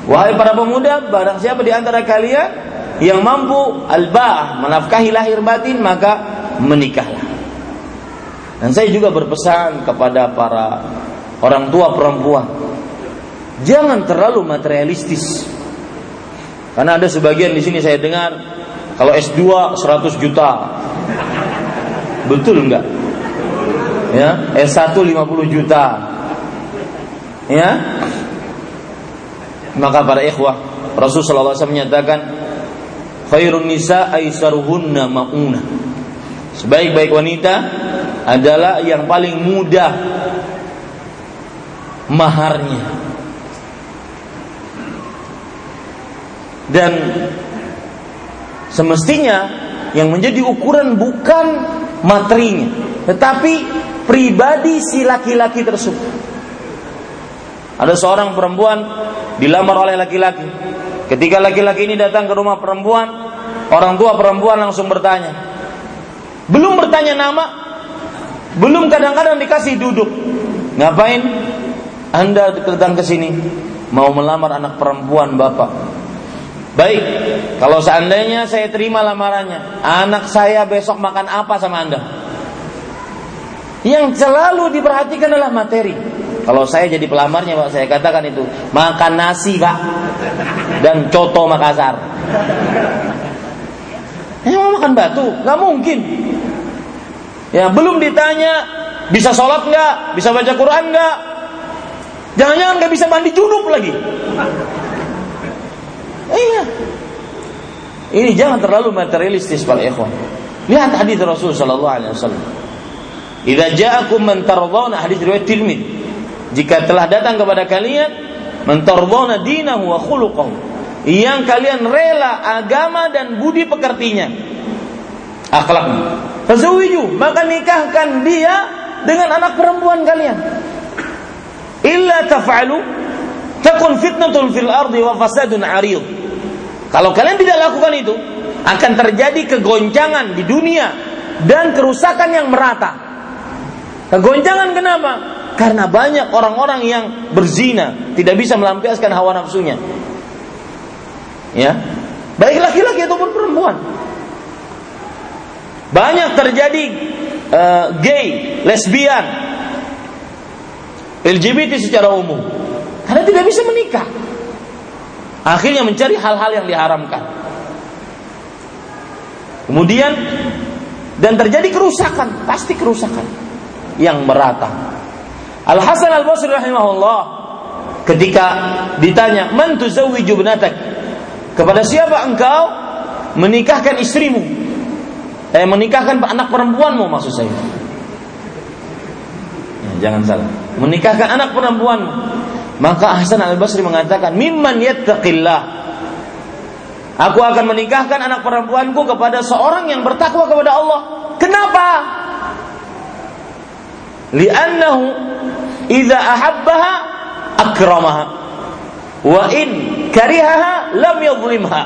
Wahai para pemuda, barang siapa di antara kalian yang mampu al-ba'ah menafkahi lahir batin maka menikahlah. Dan saya juga berpesan kepada para orang tua perempuan, jangan terlalu materialistis. Karena ada sebagian di sini saya dengar kalau S2 100 juta. Betul enggak? Ya, S1 50 juta. Ya, maka para ikhwah, Rasulullah SAW menyatakan, khairun nisa aisaruhunna mauna. Sebaik-baik wanita adalah yang paling mudah maharnya. Dan semestinya yang menjadi ukuran bukan materinya, tetapi pribadi si laki-laki tersebut. Ada seorang perempuan dilamar oleh laki-laki. Ketika laki-laki ini datang ke rumah perempuan, orang tua perempuan langsung bertanya. Belum bertanya nama, belum kadang-kadang dikasih duduk. Ngapain? Anda datang ke sini mau melamar anak perempuan Bapak. Baik, kalau seandainya saya terima lamarannya, anak saya besok makan apa sama Anda? Yang selalu diperhatikan adalah materi. Kalau saya jadi pelamarnya Pak, saya katakan itu makan nasi Pak dan coto Makassar. Ya mau makan batu, nggak mungkin. Ya belum ditanya bisa sholat nggak, bisa baca Quran nggak, jangan-jangan nggak bisa mandi junub lagi. Iya. Ini jangan terlalu materialistis para ikhwan. Lihat hadis Rasul sallallahu alaihi wasallam. Idza ja'akum man tardawna hadis riwayat Tirmidzi jika telah datang kepada kalian mentardona dinahu wa khuluquhu yang kalian rela agama dan budi pekertinya akhlaknya fazawiju maka nikahkan dia dengan anak perempuan kalian illa taf'alu takun fitnatun fil ardi wa fasadun arid kalau kalian tidak lakukan itu akan terjadi kegoncangan di dunia dan kerusakan yang merata kegoncangan kenapa karena banyak orang-orang yang berzina, tidak bisa melampiaskan hawa nafsunya. Ya. Baik laki-laki ataupun perempuan. Banyak terjadi uh, gay, lesbian, LGBT secara umum. Karena tidak bisa menikah. Akhirnya mencari hal-hal yang diharamkan. Kemudian dan terjadi kerusakan, pasti kerusakan yang merata. Al Hasan Al Basri rahimahullah ketika ditanya man tuzawwiju ibnatak kepada siapa engkau menikahkan istrimu eh menikahkan anak perempuanmu maksud saya ya, jangan salah menikahkan anak perempuan maka Hasan Al Basri mengatakan mimman yattaqillah Aku akan menikahkan anak perempuanku kepada seorang yang bertakwa kepada Allah. Kenapa? Li'annahu idza ahabbaha akramaha wa in karihaha lam yadhlimha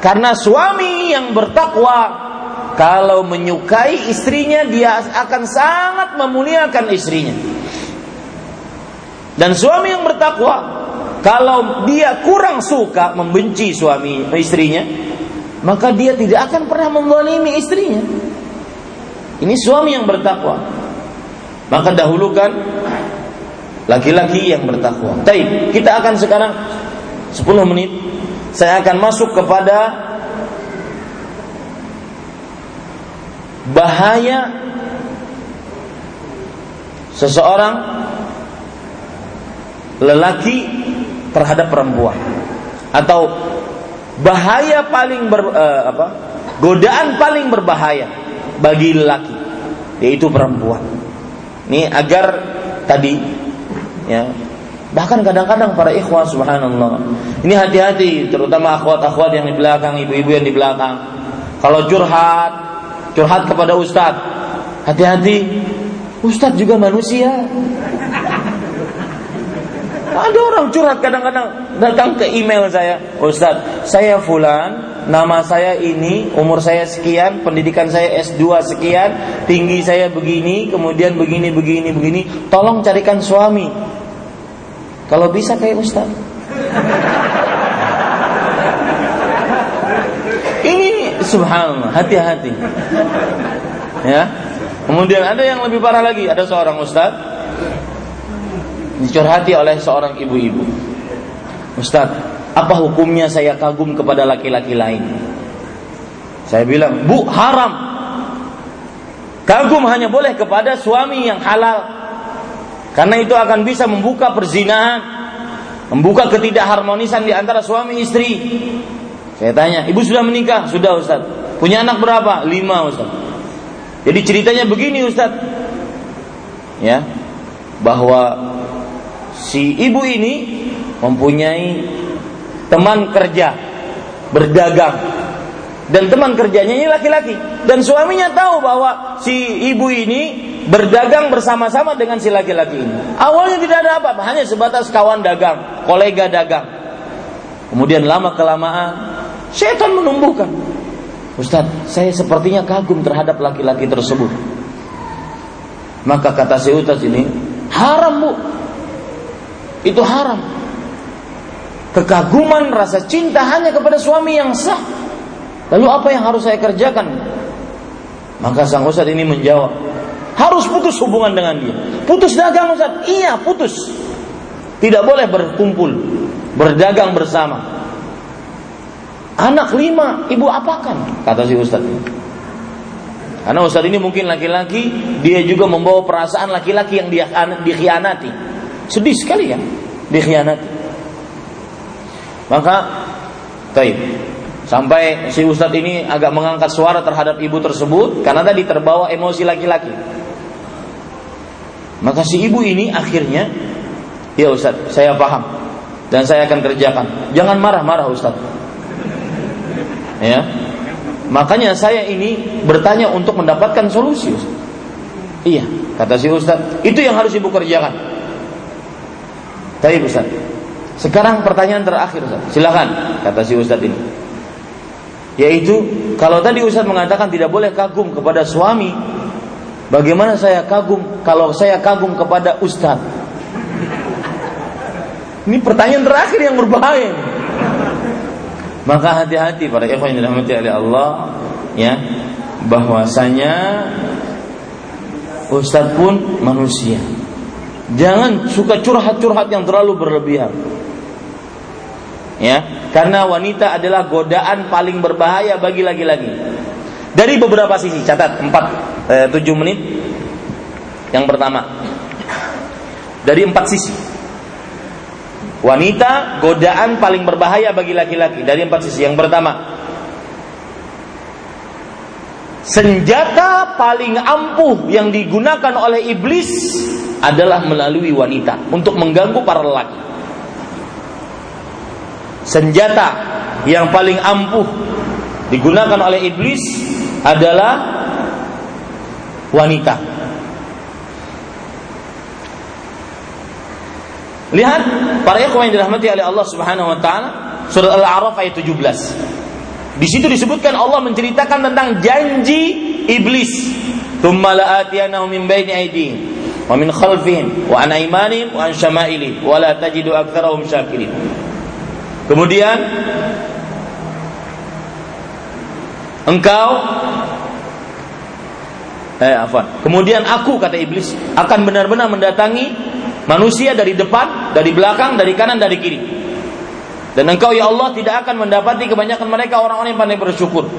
karena suami yang bertakwa kalau menyukai istrinya dia akan sangat memuliakan istrinya dan suami yang bertakwa kalau dia kurang suka membenci suami istrinya maka dia tidak akan pernah menzalimi istrinya. Ini suami yang bertakwa. Maka dahulukan laki-laki yang bertakwa. Baik, kita akan sekarang 10 menit. Saya akan masuk kepada bahaya seseorang lelaki terhadap perempuan. Atau bahaya paling ber, uh, apa godaan paling berbahaya bagi lelaki yaitu perempuan. Ini agar tadi ya bahkan kadang-kadang para ikhwah subhanallah. Ini hati-hati terutama akhwat-akhwat yang di belakang ibu-ibu yang di belakang. Kalau curhat curhat kepada ustadz. Hati-hati ustadz juga manusia ada orang curhat kadang-kadang datang ke email saya Ustadz saya fulan nama saya ini, umur saya sekian, pendidikan saya S2 sekian, tinggi saya begini, kemudian begini, begini, begini. Tolong carikan suami. Kalau bisa kayak Ustaz. Ini subhanallah, hati-hati. Ya. Kemudian ada yang lebih parah lagi, ada seorang ustaz dicurhati oleh seorang ibu-ibu. Ustaz, apa hukumnya saya kagum kepada laki-laki lain? Saya bilang, bu haram. Kagum hanya boleh kepada suami yang halal. Karena itu akan bisa membuka perzinahan, membuka ketidakharmonisan di antara suami istri. Saya tanya, ibu sudah menikah? Sudah Ustaz. Punya anak berapa? Lima Ustaz. Jadi ceritanya begini Ustaz. Ya, bahwa si ibu ini mempunyai teman kerja berdagang dan teman kerjanya ini laki-laki dan suaminya tahu bahwa si ibu ini berdagang bersama-sama dengan si laki-laki ini. Awalnya tidak ada apa-apa, hanya sebatas kawan dagang, kolega dagang. Kemudian lama kelamaan setan menumbuhkan. Ustaz, saya sepertinya kagum terhadap laki-laki tersebut. Maka kata si Ustaz ini, haram bu. Itu haram kekaguman, rasa cinta hanya kepada suami yang sah. Lalu apa yang harus saya kerjakan? Maka sang ustadz ini menjawab, harus putus hubungan dengan dia. Putus dagang ustadz? Iya, putus. Tidak boleh berkumpul, berdagang bersama. Anak lima, ibu apakan? Kata si ustadz ini. Karena ustadz ini mungkin laki-laki, dia juga membawa perasaan laki-laki yang dia dikhianati. Sedih sekali ya, dikhianati. Maka taib. Sampai si ustadz ini agak mengangkat suara terhadap ibu tersebut karena tadi terbawa emosi laki-laki. Maka si ibu ini akhirnya, ya ustadz, saya paham dan saya akan kerjakan. Jangan marah-marah ustadz. Ya, makanya saya ini bertanya untuk mendapatkan solusi. Ustaz. Iya, kata si ustadz, itu yang harus ibu kerjakan. Tapi ustadz, sekarang pertanyaan terakhir Ustaz. Silakan kata si Ustaz ini. Yaitu kalau tadi Ustaz mengatakan tidak boleh kagum kepada suami, bagaimana saya kagum kalau saya kagum kepada Ustaz? Ini pertanyaan terakhir yang berbahaya. Maka hati-hati para ikhwan yang dirahmati oleh Allah ya bahwasanya Ustadz pun manusia. Jangan suka curhat-curhat yang terlalu berlebihan. Ya karena wanita adalah godaan paling berbahaya bagi laki-laki. Dari beberapa sisi catat 4 eh, 7 menit. Yang pertama dari empat sisi. Wanita godaan paling berbahaya bagi laki-laki dari empat sisi. Yang pertama senjata paling ampuh yang digunakan oleh iblis adalah melalui wanita untuk mengganggu para lelaki senjata yang paling ampuh digunakan oleh iblis adalah wanita. Lihat para ikhwan yang dirahmati oleh Allah Subhanahu wa taala surat Al-A'raf ayat 17. Di situ disebutkan Allah menceritakan tentang janji iblis. Kemudian engkau eh? Kemudian aku kata iblis akan benar-benar mendatangi manusia dari depan, dari belakang, dari kanan, dari kiri. Dan engkau ya Allah tidak akan mendapati kebanyakan mereka orang-orang yang pandai bersyukur.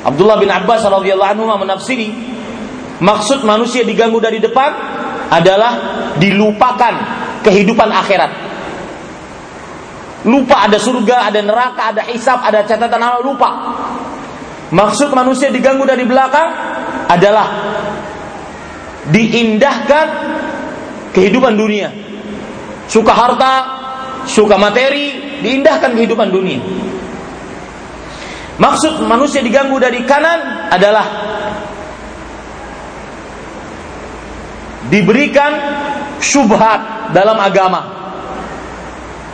Abdullah bin Abbas radhiyallahu anhu menafsiri maksud manusia diganggu dari depan adalah dilupakan kehidupan akhirat. Lupa ada surga, ada neraka, ada hisab, ada catatan amal lupa. Maksud manusia diganggu dari belakang adalah diindahkan kehidupan dunia. Suka harta, suka materi, diindahkan kehidupan dunia. Maksud manusia diganggu dari kanan adalah diberikan syubhat dalam agama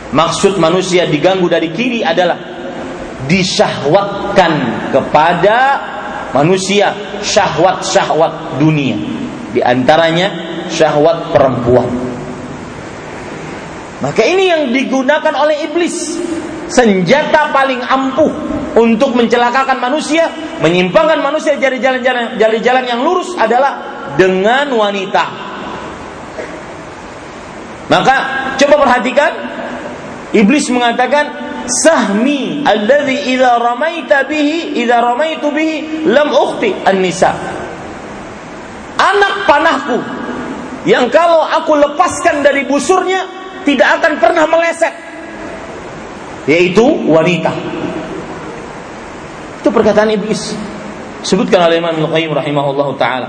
Maksud manusia diganggu dari kiri adalah disyahwatkan kepada manusia syahwat-syahwat dunia. Di antaranya syahwat perempuan. Maka ini yang digunakan oleh iblis. Senjata paling ampuh untuk mencelakakan manusia, menyimpangkan manusia dari jalan-jalan dari jalan yang lurus adalah dengan wanita. Maka coba perhatikan iblis mengatakan sahmi alladhi idza ramaita bihi idza ramaitu bihi lam ukhti an-nisa anak panahku yang kalau aku lepaskan dari busurnya tidak akan pernah meleset. Yaitu wanita. Itu perkataan iblis. Sebutkan oleh Imam Al-Qayyim rahimahullahu taala.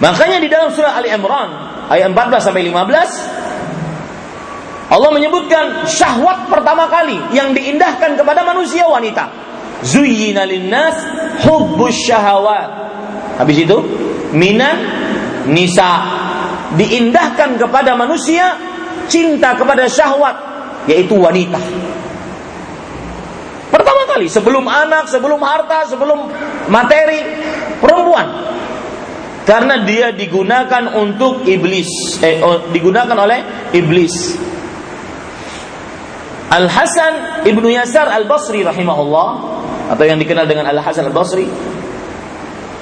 Makanya di dalam surah Ali Imran ayat 14 sampai 15 Allah menyebutkan syahwat pertama kali yang diindahkan kepada manusia wanita. Zuyyina linnas hubbus syahawat. Habis itu minan nisa diindahkan kepada manusia cinta kepada syahwat yaitu wanita. Pertama kali sebelum anak, sebelum harta, sebelum materi perempuan. Karena dia digunakan untuk iblis, eh, oh, digunakan oleh iblis Al Hasan ibnu Yasar Al Basri rahimahullah atau yang dikenal dengan Al Hasan Al Basri,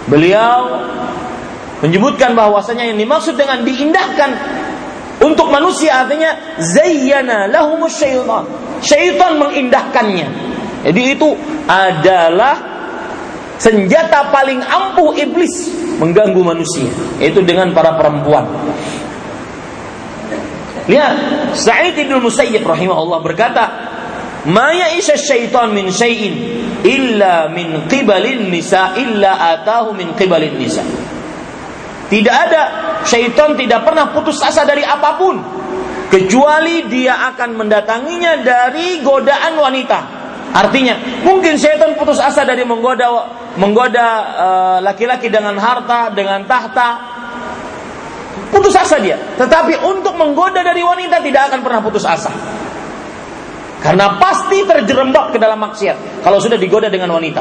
beliau menyebutkan bahwasanya yang dimaksud dengan diindahkan untuk manusia artinya zayyana lahumus syaitan. Syaitan mengindahkannya. Jadi itu adalah senjata paling ampuh iblis mengganggu manusia, yaitu dengan para perempuan. Lihat, Sa'id bin Musayyib rahimahullah berkata, "Ma ya'isha syaitan min syai'in illa min qibalin nisa illa atahu min qibalin nisa." Tidak ada syaitan tidak pernah putus asa dari apa pun kecuali dia akan mendatanginya dari godaan wanita. Artinya, mungkin syaitan putus asa dari menggoda menggoda eh, laki-laki dengan harta, dengan tahta, Putus asa dia. Tetapi untuk menggoda dari wanita tidak akan pernah putus asa. Karena pasti terjerembab ke dalam maksiat kalau sudah digoda dengan wanita.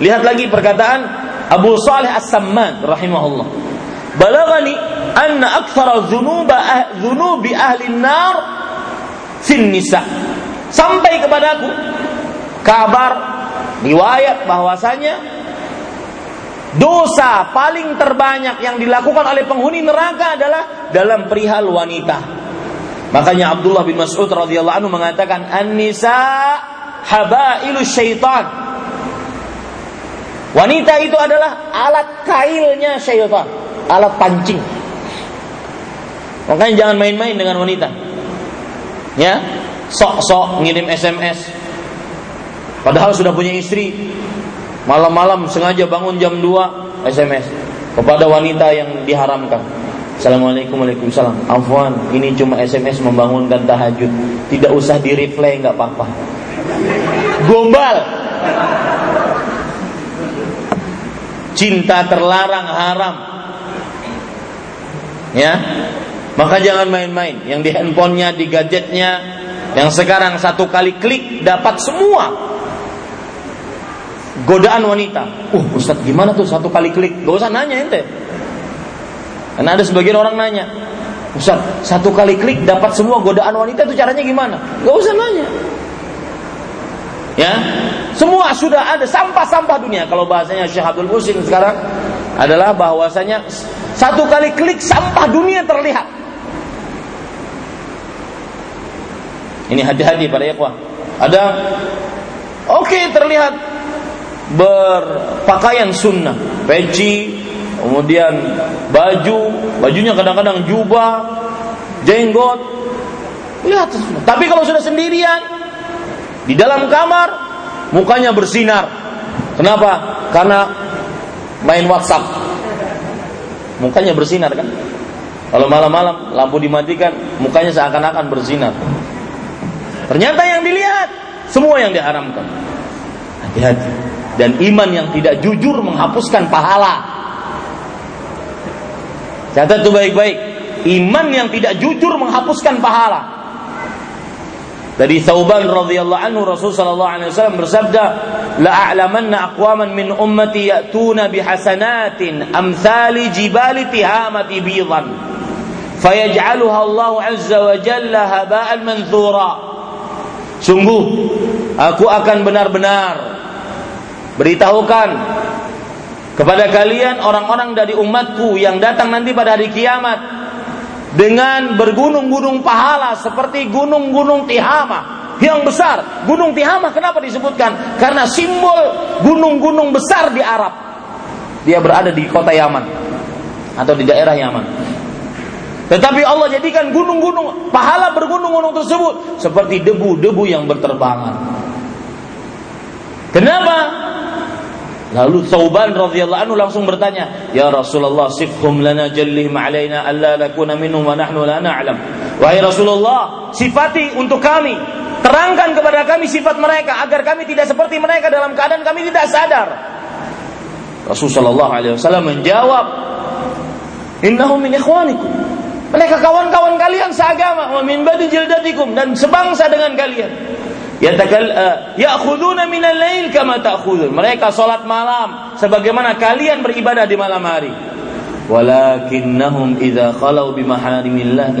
Lihat lagi perkataan Abu Saleh As-Samman rahimahullah. Balagani anna aktsara dzunuba ah, dzunubi ahli nar fin nisa. Sampai kepadaku kabar riwayat bahwasanya Dosa paling terbanyak yang dilakukan oleh penghuni neraka adalah dalam perihal wanita. Makanya Abdullah bin Mas'ud radhiyallahu anhu mengatakan an-nisa habailu syaitan. Wanita itu adalah alat kailnya syaitan, alat pancing. Makanya jangan main-main dengan wanita. Ya, sok-sok ngirim SMS. Padahal sudah punya istri, Malam-malam sengaja bangun jam 2 SMS kepada wanita yang diharamkan. Assalamualaikum Waalaikumsalam. Afwan, ini cuma SMS membangunkan tahajud. Tidak usah di replay nggak apa-apa. Gombal. Cinta terlarang haram. Ya. Maka jangan main-main. Yang di handphonenya, di gadgetnya, yang sekarang satu kali klik dapat semua godaan wanita. Uh, Ustadz gimana tuh satu kali klik? Gak usah nanya ente. Karena ada sebagian orang nanya, Ustaz, satu kali klik dapat semua godaan wanita itu caranya gimana? Gak usah nanya. Ya, semua sudah ada sampah-sampah dunia. Kalau bahasanya Syekh Abdul Musin sekarang adalah bahwasanya satu kali klik sampah dunia terlihat. Ini hati-hati pada ikhwah. Ada oke okay, terlihat berpakaian sunnah, peci, kemudian baju, bajunya kadang-kadang jubah, jenggot, lihat. Tapi kalau sudah sendirian di dalam kamar, mukanya bersinar. Kenapa? Karena main WhatsApp. Mukanya bersinar kan? Kalau malam-malam lampu dimatikan, mukanya seakan-akan bersinar. Ternyata yang dilihat semua yang diharamkan. Hati-hati dan iman yang tidak jujur menghapuskan pahala. Catat itu baik-baik. Iman yang tidak jujur menghapuskan pahala. Dari Thauban radhiyallahu anhu Rasul sallallahu alaihi wasallam bersabda, "La a'lamanna aqwaman min ummati ya'tuna bihasanatin amthali jibali tihamati bidan." Fayaj'aluha Allah azza wa jalla haba'an manthura. Sungguh aku akan benar-benar beritahukan kepada kalian orang-orang dari umatku yang datang nanti pada hari kiamat dengan bergunung-gunung pahala seperti gunung-gunung Tihama yang besar. Gunung Tihama kenapa disebutkan? Karena simbol gunung-gunung besar di Arab. Dia berada di kota Yaman atau di daerah Yaman. Tetapi Allah jadikan gunung-gunung pahala bergunung-gunung tersebut seperti debu-debu yang berterbangan. Kenapa? Lalu Thauban radhiyallahu anhu langsung bertanya, "Ya Rasulullah, sifhum lana jallihim alaina alla nakuna minhum wa nahnu la na'lam." Wahai Rasulullah, sifati untuk kami, terangkan kepada kami sifat mereka agar kami tidak seperti mereka dalam keadaan kami tidak sadar. Rasulullah alaihi wasallam menjawab, "Innahum min ikhwanikum." Mereka kawan-kawan kalian seagama, wa min badi jildatikum dan sebangsa dengan kalian. Minal lail kama ta'khudun. Mereka salat malam sebagaimana kalian beribadah di malam hari. Walakinnahum idza khalau bimaharimillah.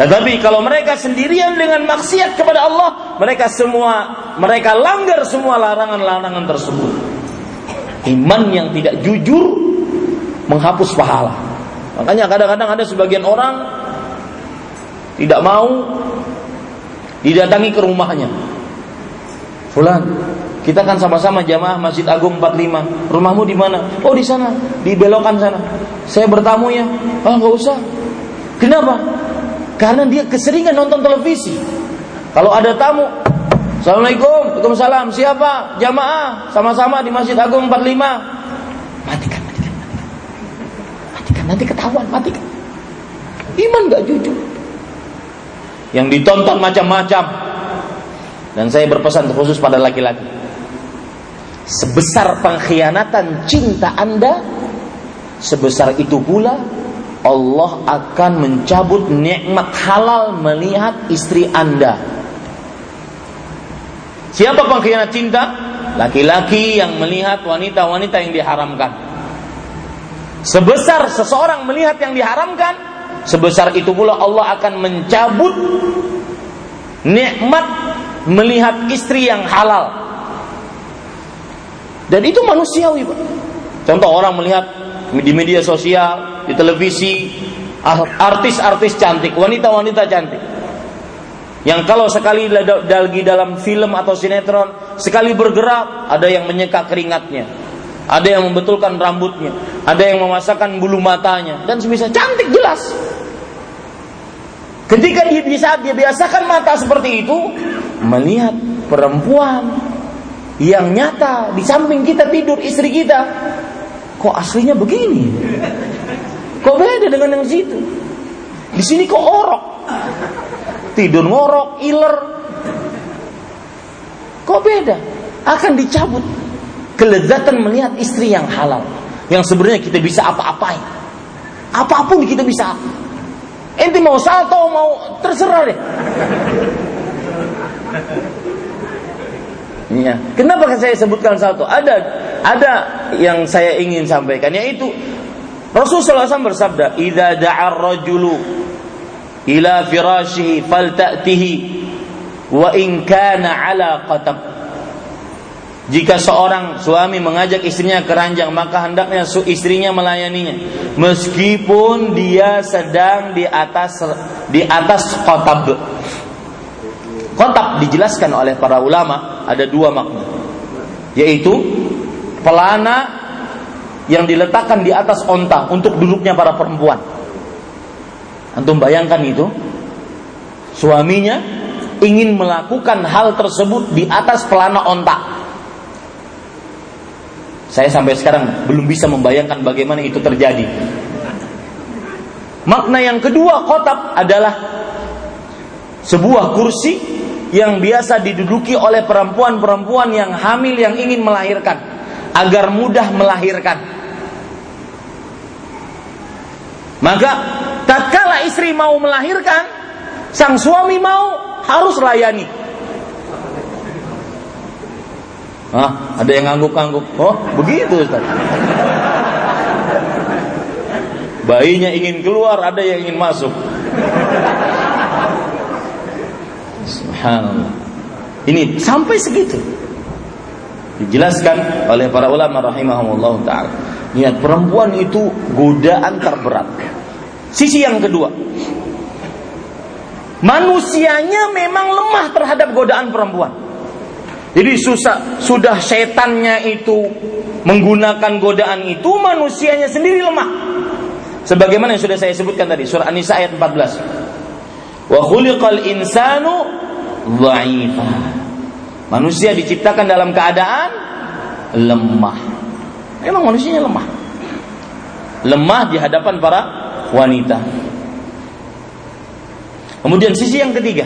Tetapi kalau mereka sendirian dengan maksiat kepada Allah, mereka semua mereka langgar semua larangan-larangan tersebut. Iman yang tidak jujur menghapus pahala. Makanya kadang-kadang ada sebagian orang tidak mau didatangi ke rumahnya. Fulan, kita kan sama-sama jamaah Masjid Agung 45. Rumahmu di mana? Oh di sana, di belokan sana. Saya bertamu ya. Ah nggak usah. Kenapa? Karena dia keseringan nonton televisi. Kalau ada tamu, Assalamualaikum, Waalaikumsalam. Siapa? Jamaah, sama-sama di Masjid Agung 45. Matikan, matikan, matikan. Matikan, nanti ketahuan, matikan. Iman gak jujur yang ditonton macam-macam. Dan saya berpesan khusus pada laki-laki. Sebesar pengkhianatan cinta Anda, sebesar itu pula Allah akan mencabut nikmat halal melihat istri Anda. Siapa pengkhianat cinta? Laki-laki yang melihat wanita-wanita yang diharamkan. Sebesar seseorang melihat yang diharamkan, sebesar itu pula Allah akan mencabut nikmat melihat istri yang halal. Dan itu manusiawi, Pak. Contoh orang melihat di media sosial, di televisi, artis-artis cantik, wanita-wanita cantik. Yang kalau sekali lagi dalam film atau sinetron, sekali bergerak, ada yang menyeka keringatnya. Ada yang membetulkan rambutnya, ada yang memasakkan bulu matanya, dan semisal cantik jelas. Ketika dia bisa dia biasakan mata seperti itu, melihat perempuan yang nyata di samping kita tidur istri kita, kok aslinya begini? Kok beda dengan yang situ? Di sini kok orok, tidur ngorok, iler, kok beda? Akan dicabut kelezatan melihat istri yang halal, yang sebenarnya kita bisa apa-apain, apa pun kita bisa Ente mau salto mau terserah deh. [laughs] Ya. Kenapa saya sebutkan salto? Ada ada yang saya ingin sampaikan yaitu Rasulullah SAW bersabda, "Idza da'a rajulu ila firashihi falta'tihi wa in kana 'ala qatab." Jika seorang suami mengajak istrinya ke ranjang, maka hendaknya istrinya melayaninya, meskipun dia sedang di atas di atas kotab. Kotab dijelaskan oleh para ulama ada dua makna, yaitu pelana yang diletakkan di atas onta untuk duduknya para perempuan. Antum bayangkan itu, suaminya ingin melakukan hal tersebut di atas pelana onta saya sampai sekarang belum bisa membayangkan bagaimana itu terjadi. Makna yang kedua kotab adalah sebuah kursi yang biasa diduduki oleh perempuan-perempuan yang hamil yang ingin melahirkan agar mudah melahirkan. Maka tatkala istri mau melahirkan, sang suami mau harus layani. Ah, ada yang ngangguk-ngangguk. Oh, begitu Ustaz. Bayinya ingin keluar, ada yang ingin masuk. Subhanallah. Ini sampai segitu. Dijelaskan oleh para ulama rahimahumullah taala. Niat perempuan itu godaan terberat. Sisi yang kedua, manusianya memang lemah terhadap godaan perempuan. Jadi susah, sudah setannya itu menggunakan godaan itu, manusianya sendiri lemah. Sebagaimana yang sudah saya sebutkan tadi, surah An-Nisa ayat 14. Wa khuliqal insanu dha'ifa. Manusia diciptakan dalam keadaan lemah. Memang manusianya lemah. Lemah di hadapan para wanita. Kemudian sisi yang ketiga,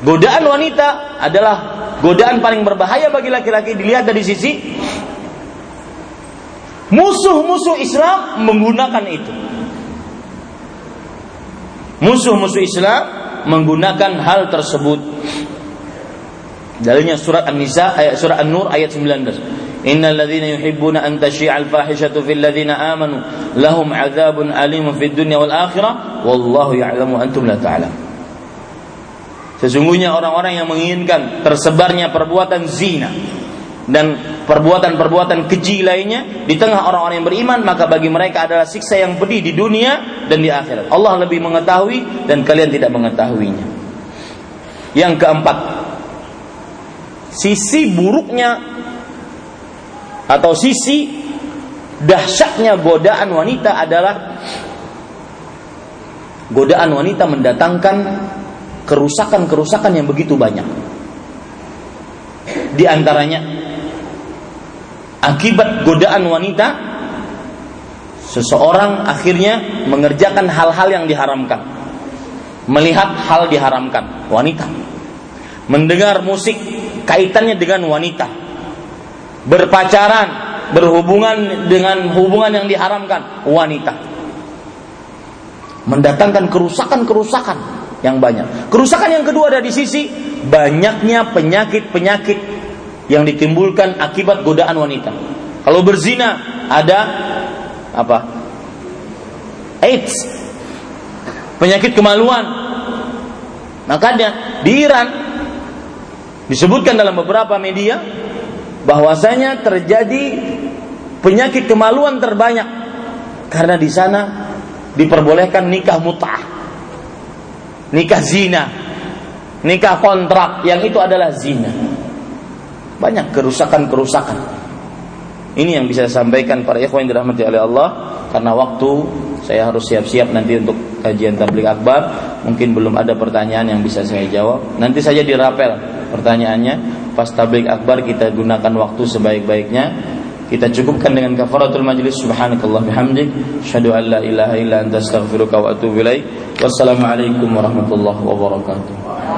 Godaan wanita adalah godaan paling berbahaya bagi laki-laki dilihat dari sisi musuh-musuh Islam menggunakan itu. Musuh-musuh Islam menggunakan hal tersebut. Dalilnya surat An-Nisa ayat surat An-Nur ayat 19. Innal ladzina yuhibbuna an tashi'a al-fahishatu fil ladzina amanu lahum 'adzabun alimun fid dunya wal akhirah wallahu ya'lamu antum la ta'lamun. Sesungguhnya orang-orang yang menginginkan tersebarnya perbuatan zina dan perbuatan-perbuatan keji lainnya di tengah orang-orang yang beriman maka bagi mereka adalah siksa yang pedih di dunia dan di akhirat. Allah lebih mengetahui dan kalian tidak mengetahuinya. Yang keempat, sisi buruknya atau sisi dahsyatnya godaan wanita adalah godaan wanita mendatangkan kerusakan-kerusakan yang begitu banyak. Di antaranya akibat godaan wanita seseorang akhirnya mengerjakan hal-hal yang diharamkan. Melihat hal diharamkan wanita. Mendengar musik kaitannya dengan wanita. Berpacaran, berhubungan dengan hubungan yang diharamkan wanita. Mendatangkan kerusakan-kerusakan yang banyak. Kerusakan yang kedua ada di sisi banyaknya penyakit-penyakit yang ditimbulkan akibat godaan wanita. Kalau berzina ada apa? AIDS. Penyakit kemaluan. Makanya di Iran disebutkan dalam beberapa media bahwasanya terjadi penyakit kemaluan terbanyak karena di sana diperbolehkan nikah mut'ah nikah zina, nikah kontrak yang itu adalah zina. Banyak kerusakan-kerusakan. Ini yang bisa saya sampaikan para ikhwan yang dirahmati oleh Allah karena waktu saya harus siap-siap nanti untuk kajian tablik akbar. Mungkin belum ada pertanyaan yang bisa saya jawab. Nanti saja dirapel pertanyaannya. Pas tablik akbar kita gunakan waktu sebaik-baiknya kita cukupkan dengan kafaratul majlis. Subhanakallah bihamdik. Syadu an la ilaha illa anta astaghfiruka wa atubu ilaik. Wassalamualaikum warahmatullahi wabarakatuh